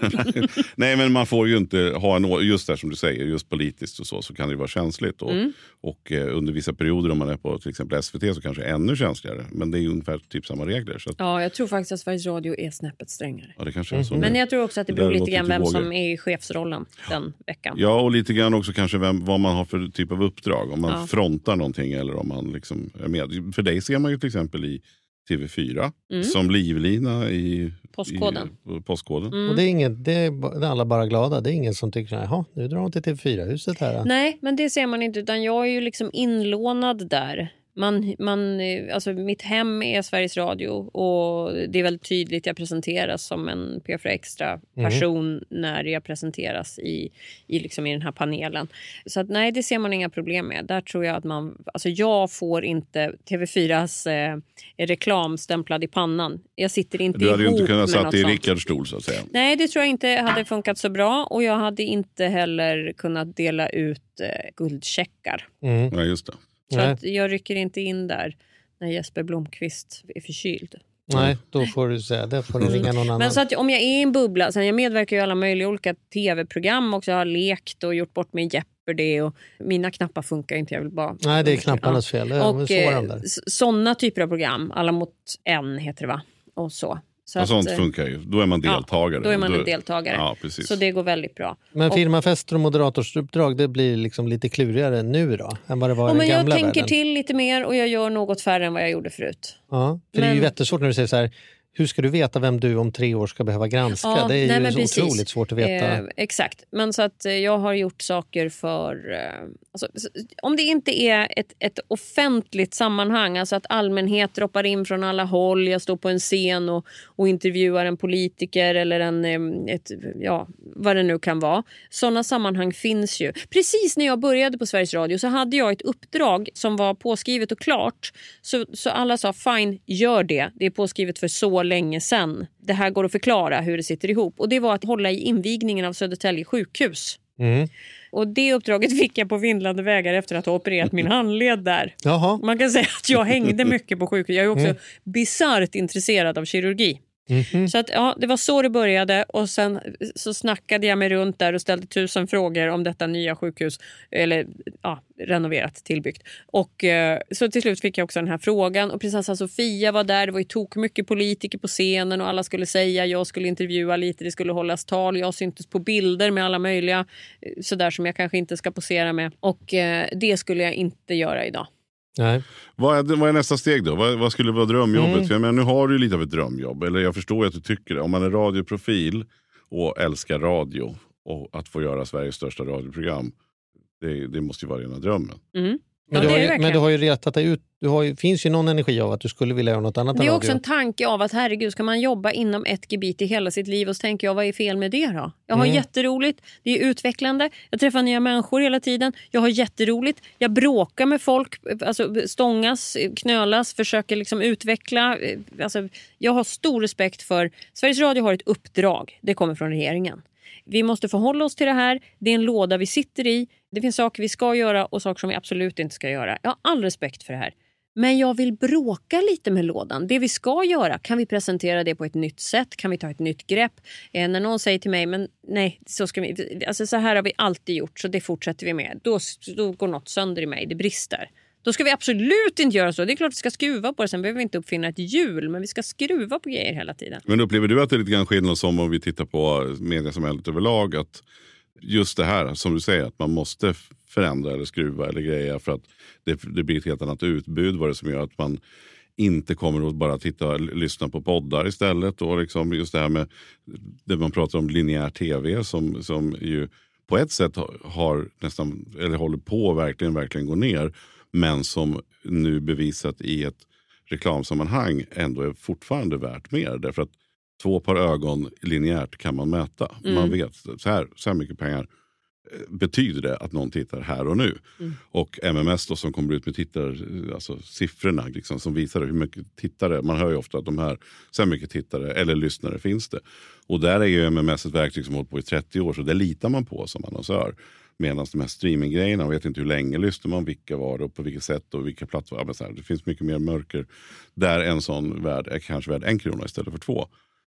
Nej men man får ju inte ha en just där som du säger, just politiskt och så, så kan det ju vara känsligt. Och, Mm. och eh, under vissa perioder om man är på till exempel SVT så kanske ännu känsligare. Men det är ju ungefär typ samma regler. Så att, Ja, jag tror faktiskt att Sveriges Radio är snäppet strängare. ja, det kanske är så. Men jag tror också att det beror lite grann vem som är i chefsrollen den veckan. Ja, och lite grann också kanske vem, vad man har för typ av uppdrag. Om man Ja. frontar någonting eller om man liksom är med. För dig ser man ju till exempel i TV4 Mm. som livlina i Postkoden. I, postkoden. Mm. Och det är inget, det är, alla bara glada. Det är ingen som tycker jaha, nu drar hon till TV4-huset här. Nej, men det ser man inte. Utan jag är ju liksom inlånad där. Man, man, eh, alltså mitt hem är Sveriges Radio och det är väldigt tydligt. Jag presenteras som en P4 Extra person när jag presenteras i, i, liksom i den här panelen. Så att, nej, det ser man inga problem med. Där tror jag att man... Alltså jag får inte TV4s eh, reklam stämplad i pannan. Jag sitter inte Du hade ju ihop inte kunnat med satt i. Rickards stol så att säga. Nej, det tror jag inte hade funkat så bra. Och jag hade inte heller kunnat dela ut eh, guldcheckar. Mm. Nej, just det. Så Nej. att jag rycker inte in där när Jesper Blomqvist är förkyld. Nej, då får du säga det. får du ringa någon annan. Men så att om jag är i en bubbla, sen jag medverkar i alla möjliga olika tv-program också. Jag har lekt och gjort bort mig i Jeopardy och mina knappar funkar inte. Jag vill bara... Nej, det är knapparnas fel. Är Och eh, sådana typer av program, Alla mot en heter det va? Och så. Så Ja, sånt eh, funkar ju. Då är man ja, deltagare. då är man Då- en deltagare. Ja, precis. Så det går väldigt bra. Men firmafester och moderatorsuppdrag det blir liksom lite klurigare nu då än vad det var Ja, i men den jag gamla tänker världen. till lite mer och jag gör något färre än vad jag gjorde förut. Ja, för det är ju Men- jättesvårt när du säger så här, hur ska du veta vem du om tre år ska behöva granska? Ja, det är nej, ju så otroligt svårt att veta. Eh, exakt. Men så att eh, jag har gjort saker för... Eh, alltså, om det inte är ett, ett offentligt sammanhang, alltså att allmänhet droppar in från alla håll, jag står på en scen och, och intervjuar en politiker eller en... Ett, ja, vad det nu kan vara. Sådana sammanhang finns ju. Precis när jag började på Sveriges Radio så hade jag ett uppdrag som var påskrivet och klart. Så, så alla sa fine, gör det. Det är påskrivet för så länge sedan. Det här går att förklara hur det sitter ihop. Och det var att hålla i invigningen av Södertälje sjukhus. Mm. Och det uppdraget fick jag på vindlande vägar efter att ha opererat min handled där. Jaha. Man kan säga att jag hängde mycket på sjukhus. Jag är också bisarrt intresserad av kirurgi. Mhm. Så att, ja, det var så det började och sen så snackade jag mig runt där och ställde tusen frågor om detta nya sjukhus, eller ja, renoverat, tillbyggt. Och eh, så till slut fick jag också den här frågan och prinsessan Sofia var där, det var ju tok mycket politiker på scenen och alla skulle säga, jag skulle intervjua lite, det skulle hållas tal, jag syntes på bilder med alla möjliga eh, sådär som jag kanske inte ska posera med och eh, det skulle jag inte göra idag. Nej. Vad är, vad är nästa steg då? Vad, vad skulle vara drömjobbet? Mm. För jag menar, nu har du lite av ett drömjobb. Eller jag förstår ju att du tycker det. Om man är radioprofil och älskar radio och att få göra Sveriges största radioprogram. Det, det måste ju vara rena drömmen. Mm. Men, Ja, du har ju, det men du har ju retat dig ut. Du har ju, finns ju någon energi av att du skulle vilja göra något annat Det är också en tanke av att herregud, ska man jobba inom ett gebit i hela sitt liv och så tänker jag, vad är fel med det då? Jag har Mm. jätteroligt, det är utvecklande, jag träffar nya människor hela tiden, jag har jätteroligt, jag bråkar med folk, alltså stångas, knölas, försöker liksom utveckla. Alltså, jag har stor respekt för, Sveriges Radio har ett uppdrag, det kommer från regeringen. Vi måste förhålla oss till det här, det är en låda vi sitter i, det finns saker vi ska göra och saker som vi absolut inte ska göra. Jag har all respekt för det här. Men jag vill bråka lite med lådan. Det vi ska göra, kan vi presentera det på ett nytt sätt? Kan vi ta ett nytt grepp? Eh, när någon säger till mig, men nej, så, ska vi, alltså, så här har vi alltid gjort, så det fortsätter vi med. Då, då går något sönder i mig, det brister. Då ska vi absolut inte göra så. Det är klart vi ska skruva på det, sen behöver vi inte uppfinna ett hjul, men vi ska skruva på grejer hela tiden. Men upplever du att det är lite grann skillnad som om vi tittar på mediesamhället överlag? Att just det här som du säger, att man måste förändra eller skruva eller greja för att det, det blir ett helt annat utbud. Vad det som gör att man inte kommer att bara titta och lyssna på poddar istället. Och liksom just det här med det man pratar om linjär tv som, som ju på ett sätt har nästan, eller håller på att verkligen, verkligen gå ner. Men som nu bevisat i ett reklamsammanhang ändå är fortfarande värt mer. Därför att två par ögon linjärt kan man mäta. Mm. Man vet så här, så här mycket pengar eh, betyder det att någon tittar här och nu. Mm. Och MMS då, som kommer ut med tittar, alltså siffrorna liksom, som visar hur mycket tittare, man hör ju ofta att de här, så mycket tittare eller lyssnare finns det. Och där är ju MMS ett verktyg som har hållit på i 30 år så det litar man på som annonsör. Medan de här streaminggrejerna, man vet inte hur länge lyssnar man, vilka var det och på vilket sätt och vilka plattformar. Det finns mycket mer mörker. Där en sån värd är kanske värd en krona istället för två.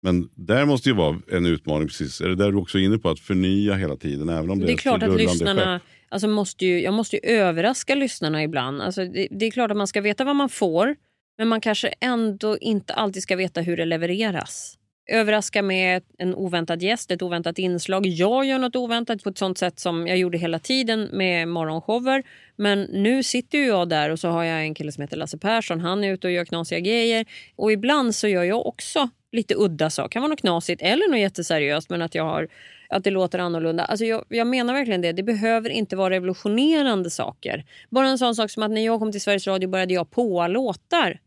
Men där måste ju vara en utmaning, precis. Är det där du också är inne på, att förnya hela tiden? Även om det, Det är klart att lyssnarna... skepp. Alltså måste ju, jag måste ju överraska lyssnarna ibland. Alltså det, det är klart att man ska veta vad man får men man kanske ändå inte alltid ska veta hur det levereras. Överraska med en oväntad gäst, ett oväntat inslag. Jag gör något oväntat på ett sånt sätt som jag gjorde hela tiden med morgonshower. Men nu sitter ju jag där och så har jag en kille som heter Lasse Persson. Han är ute och gör knasiga grejer. Och ibland så gör jag också lite udda saker. kan vara något knasigt eller något jätteseriöst men att jag har att det låter annorlunda. Alltså jag, jag menar verkligen det. Det behöver inte vara revolutionerande saker. Bara en sån sak som att när jag kom till Sveriges Radio började jag på låtar.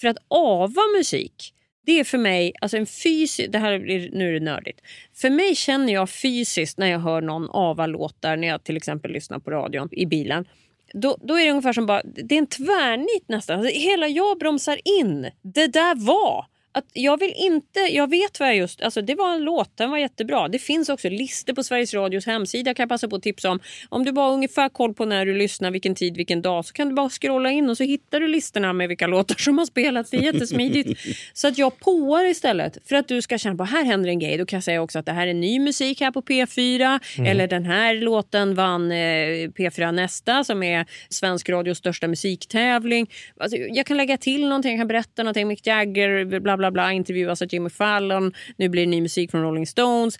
För att ava musik, det är för mig, alltså en fysisk, det här blir, nu är det nördigt. För mig känner jag fysiskt när jag hör någon ava låtar, när jag till exempel lyssnar på radion i bilen. Då, då är det ungefär som bara, det är en tvärnit nästan. Alltså, hela jag bromsar in. Det där var. Att jag vill inte, jag vet vad jag just, alltså det var en låt, den var jättebra. Det finns också listor på Sveriges Radios hemsida kan jag passa på att tipsa om. Om du bara har ungefär koll på när du lyssnar, vilken tid, vilken dag så kan du bara scrolla in och så hittar du listorna med vilka låtar som har spelats. Det är jättesmidigt. så att jag påar istället för att du ska känna på här händer en grej. Då kan jag säga också att det här är ny musik här på P4 eller den här låten vann eh, P4 Nästa som är svensk radios största musiktävling. Alltså, jag kan lägga till någonting, jag kan berätta någonting, Mick Jagger, bla bla bla bla, intervjuas av Jimmy Fallon, nu blir det ny musik från Rolling Stones.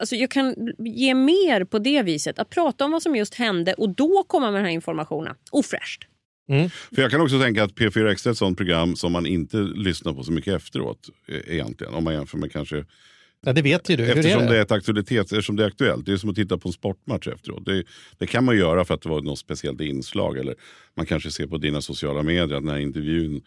Alltså jag kan ge mer på det viset, att prata om vad som just hände och då komma med den här informationen. Ofräscht. För jag kan också tänka att P4 Extra är ett sånt program som man inte lyssnar på så mycket efteråt. eh, Egentligen, om man jämför med kanske Ja, det vet ju du. Hur Eftersom är det? det? är ett aktualitet, eftersom det är aktuellt. Det är som att titta på en sportmatch efteråt. Det, det kan man göra för att det var något speciellt inslag. Eller man kanske ser på dina sociala medier att den här intervjun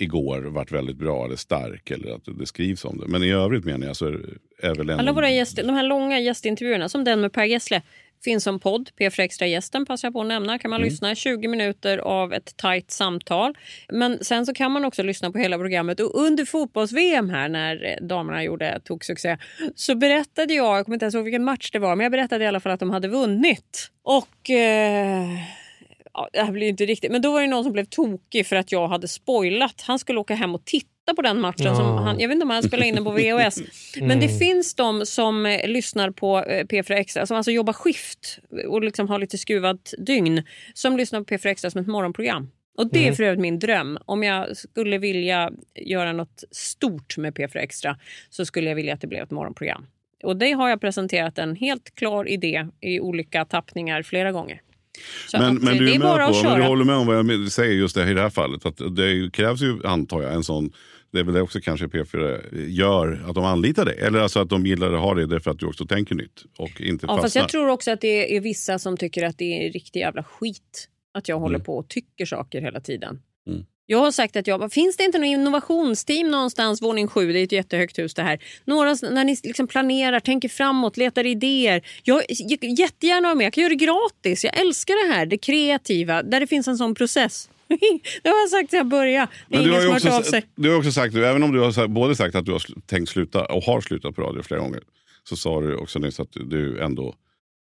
igår varit väldigt bra eller stark. Eller att det skrivs om det. Men i övrigt menar jag så är, väl ändå... Alla våra gäster, de här långa gästintervjuerna, som den med Per Gessle, finns som podd. P4 Extra gästen passar jag på att nämna. kan man lyssna 20 minuter av ett tajt samtal. Men sen så kan man också lyssna på hela programmet. Och under fotbolls-VM här när damerna gjorde tog succé så berättade jag, jag kommer inte ens ihåg vilken match det var, men jag berättade i alla fall att de hade vunnit. Och... Eh, ja, det här blir inte riktigt. Men då var det någon som blev tokig för att jag hade spoilat. Han skulle åka hem och titta på den matchen. Som Ja. han, jag vet inte om han spelade in den på VHS. Men det finns de som eh, lyssnar på eh, P4 Extra, som alltså jobbar skift och liksom har lite skruvat dygn, som lyssnar på P4 Extra som ett morgonprogram. Och Det är för övrigt min dröm. Om jag skulle vilja göra något stort med P4 Extra så skulle jag vilja att det blev ett morgonprogram. Och det har jag presenterat en helt klar idé i olika tappningar flera gånger. Så Men, men du är bara med att på, men du håller med om vad jag säger just det i det här fallet. Att det krävs ju, antar jag, en sån det är väl det också kanske P4 gör, att de anlitar dig. Eller alltså att de gillar att ha dig därför att du också tänker nytt och inte Ja, fast jag tror också att det är vissa som tycker att det är riktig jävla skit att jag håller Mm. på och tycker saker hela tiden. Mm. Jag har sagt att jag, finns det inte något innovationsteam någonstans, våning sju, det är ett jättehögt hus det här. Några, när ni liksom planerar, tänker framåt, letar idéer. Jag jättegärna vara med, jag kan göra det gratis. Jag älskar det här, det kreativa, där det finns en sån process. det har jag sagt sedan jag började. Det är Men du ingen har, som av sig. du har också sagt, även om du har både sagt att du har tänkt sluta och har slutat på radio flera gånger, så sa du också nyss att du ändå,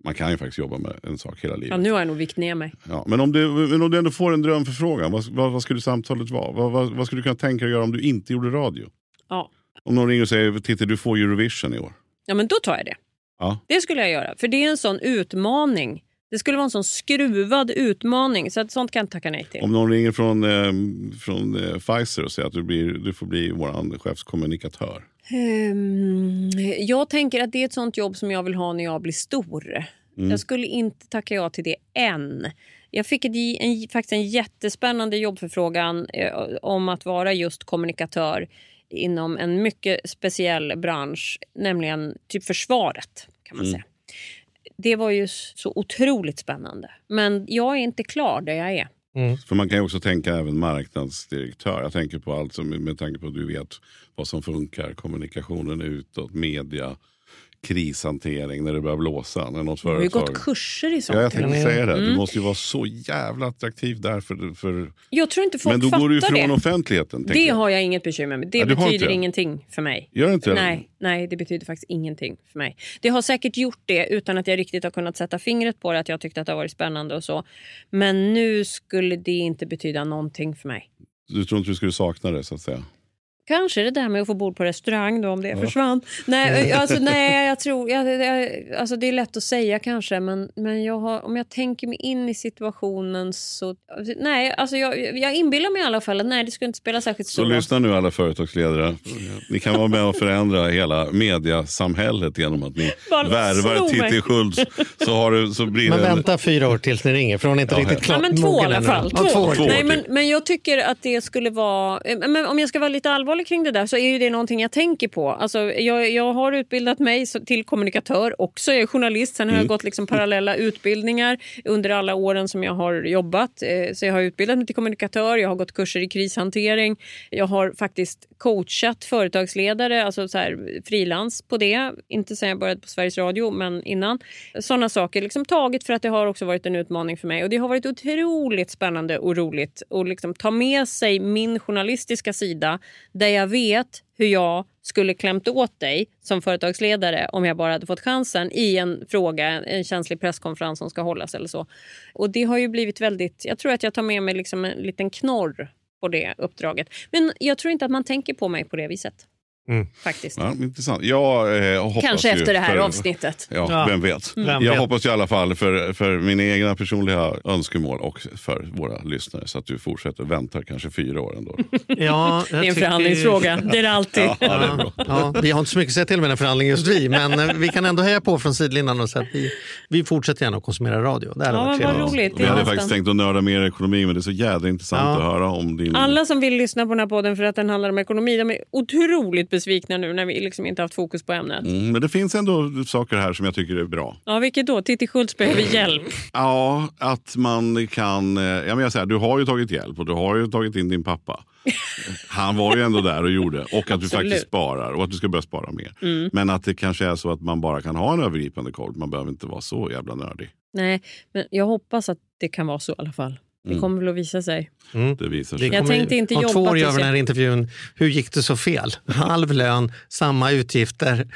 man kan ju faktiskt jobba med en sak hela livet. Ja, nu har jag nog vikt ner mig. Ja, men, om du, men om du ändå får en drömförfrågan, vad, vad, vad skulle samtalet vara? Vad, vad, vad skulle du kunna tänka dig göra om du inte gjorde radio? Ja. Om någon ringer och säger, Titti du får Eurovision i år. ja, men då tar jag det. Ja. Det skulle jag göra, för det är en sån utmaning. Det skulle vara en sån skruvad utmaning, så att sånt kan jag inte tacka nej till. Om någon ringer från, eh, från eh, Pfizer och säger att du, blir, du får bli vår chefskommunikatör. Ehm, jag tänker att det är ett sånt jobb som jag vill ha när jag blir stor. Jag skulle inte tacka ja till det än. Jag fick ett, en, faktiskt en jättespännande jobbförfrågan eh, om att vara just kommunikatör inom en mycket speciell bransch, nämligen typ försvaret. kan man säga. Det var ju så otroligt spännande. Men jag är inte klar där jag är. Mm. För man kan ju också tänka även marknadsdirektör. Jag tänker på allt som, med tanke på att du vet vad som funkar. Kommunikationen utåt, media, krishantering när det börjar blåsa. När något Jag har ju företag... gått kurser i sånt. Ja, jag tänkte säga det. Du Mm. måste ju vara så jävla attraktiv där. För, för... Jag tror inte folk Men då fattar går du ifrån det. offentligheten. Det jag. har jag inget bekymmer med. Det Ja, du betyder ingenting för mig. Gör inte det? Nej, nej, det betyder faktiskt ingenting för mig. Det har säkert gjort det utan att jag riktigt har kunnat sätta fingret på det. Att jag tyckte att det har varit spännande och så. Men nu skulle det inte betyda någonting för mig. Du tror inte du skulle sakna det så att säga? Kanske det där med att få bord på restaurang då, om det försvann. Nej, alltså, nej jag tror... Jag, jag, alltså, det är lätt att säga kanske, men, men jag har, om jag tänker mig in i situationen så... Nej, alltså jag, jag inbillar mig i alla fall att nej, det skulle inte spela särskilt Så stor roll. lyssna nu alla företagsledare. Ni kan vara med och förändra hela mediasamhället genom att ni Bara värvar. Titti Schultz. Så, har du, så blir Men det en, vänta fyra år tills ni ringer för hon är inte Ja, riktigt ja. klar. Ja, men två i alla fall. Ja, Två. år Två Nej, men, men jag tycker att det skulle vara... eh, Men om jag ska vara lite allvarlig kring det där så är ju det någonting jag tänker på. Alltså, jag, jag har utbildat mig till kommunikatör också. Jag är journalist. Sen har jag gått liksom parallella utbildningar under alla åren som jag har jobbat. Eh, Så jag har utbildat mig till kommunikatör, jag har gått kurser i krishantering. Jag har faktiskt coachat företagsledare, alltså frilans på det. Inte sen jag började på Sveriges Radio, men innan. Sådana saker. Liksom tagit för att det har också varit en utmaning för mig. Och Det har varit otroligt spännande och roligt att liksom ta med sig min journalistiska sida där jag vet hur jag skulle klämt åt dig som företagsledare om jag bara hade fått chansen i en fråga, en känslig presskonferens som ska hållas eller så. Och det har ju blivit väldigt, jag tror att jag tar med mig liksom en liten knorr på det uppdraget. Men jag tror inte att man tänker på mig på det viset. Faktiskt. Ja, intressant. Jag eh, hoppas Kanske ju efter det här för, avsnittet. Ja, Ja. vem vet. Vem jag vet? hoppas i alla fall för, för mina egna personliga önskemål och för våra lyssnare så att du fortsätter vänta kanske fyra år ändå. Ja, Det är en förhandlingsfråga. Det är det alltid. Ja, det är bra. Ja, vi har inte så mycket att säga till med den förhandlingen just vi, men eh, vi kan ändå heja på från sidlinjen och säga att vi, vi fortsätter gärna att konsumera radio. Det Ja, vad roligt. Vi hade faktiskt tänkt att nörda mer ekonomi men det är så jädra intressant Ja. att höra om din... Alla som vill lyssna på den här podden för att den handlar om ekonomi, de är otroligt besvikna nu när vi liksom inte haft fokus på ämnet. Mm, men det finns ändå saker här som jag tycker är bra. Ja, vilket då? Titti Schultz behöver hjälp. Ja, att man kan... eh, Ja, men jag säger, du har ju tagit hjälp och du har ju tagit in din pappa. Han var ju ändå där och gjorde. Och att du Absolut. Mm. faktiskt sparar och att du ska börja spara mer. Men att det kanske är så att man bara kan ha en övergripande koll. Man behöver inte vara så jävla nördig. Nej, men jag hoppas att det kan vara så i alla fall. Det kommer väl att visa sig. Det visar Vi sig. Jag tänkte inte jobba två år göra den här intervjun. Hur gick det så fel? Halv lön, samma utgifter,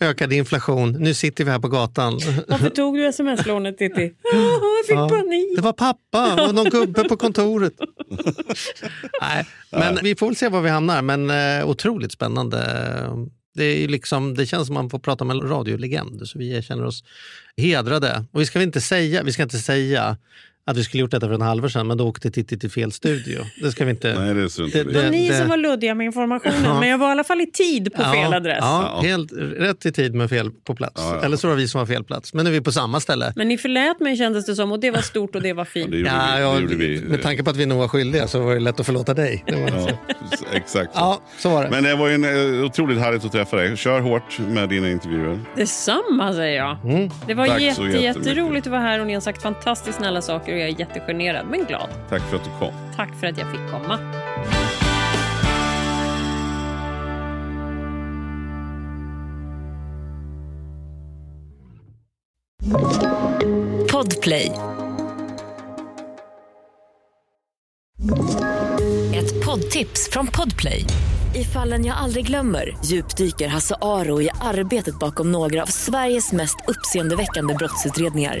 ökad inflation. Nu sitter vi här på gatan. Varför tog du sms-lånet Titti? Oh, jag fick Ja, panik. Det var pappa och någon gubbe på kontoret. Nej, men vi får väl se var vi hamnar. Men eh, otroligt spännande. Det, är ju liksom, det känns som man får prata med en radiolegend. Så vi känner oss hedrade. Och vi ska inte säga, vi ska inte säga att vi skulle gjort detta för en halvår sedan, men då åkte Titti till fel studio. Det ska vi inte... Nej, det struntar Det- vi i. Det var det- ni det- som var luddiga med informationen, Ja. men jag var i alla fall i tid på fel adress. Ja, Ja. helt rätt i tid men fel på plats. Ja, ja. Eller så var vi som var fel plats. Men nu är vi på samma ställe. Men ni förlät mig kändes det som och det var stort och det var fint. Det gjorde Ja, vi. ja, Det gjorde vi. Med tanke på att vi nog var skyldiga så var det lätt att förlåta dig. Det var... Ja, exakt. så. Ja, så var det. Men det var ju en, eh, otroligt härligt att träffa dig. Kör hårt med dina intervjuer. Detsamma säger jag. Det var jätte, jätteroligt att vara här och ni har sagt fantastiskt snälla saker jag är jättegenerad men glad. Tack för att du kom. Tack för att jag fick komma. Podplay. Ett poddtips från Podplay. I fallen jag aldrig glömmer djupdyker Hasse Aro i arbetet bakom några av Sveriges mest uppseendeväckande brottsutredningar.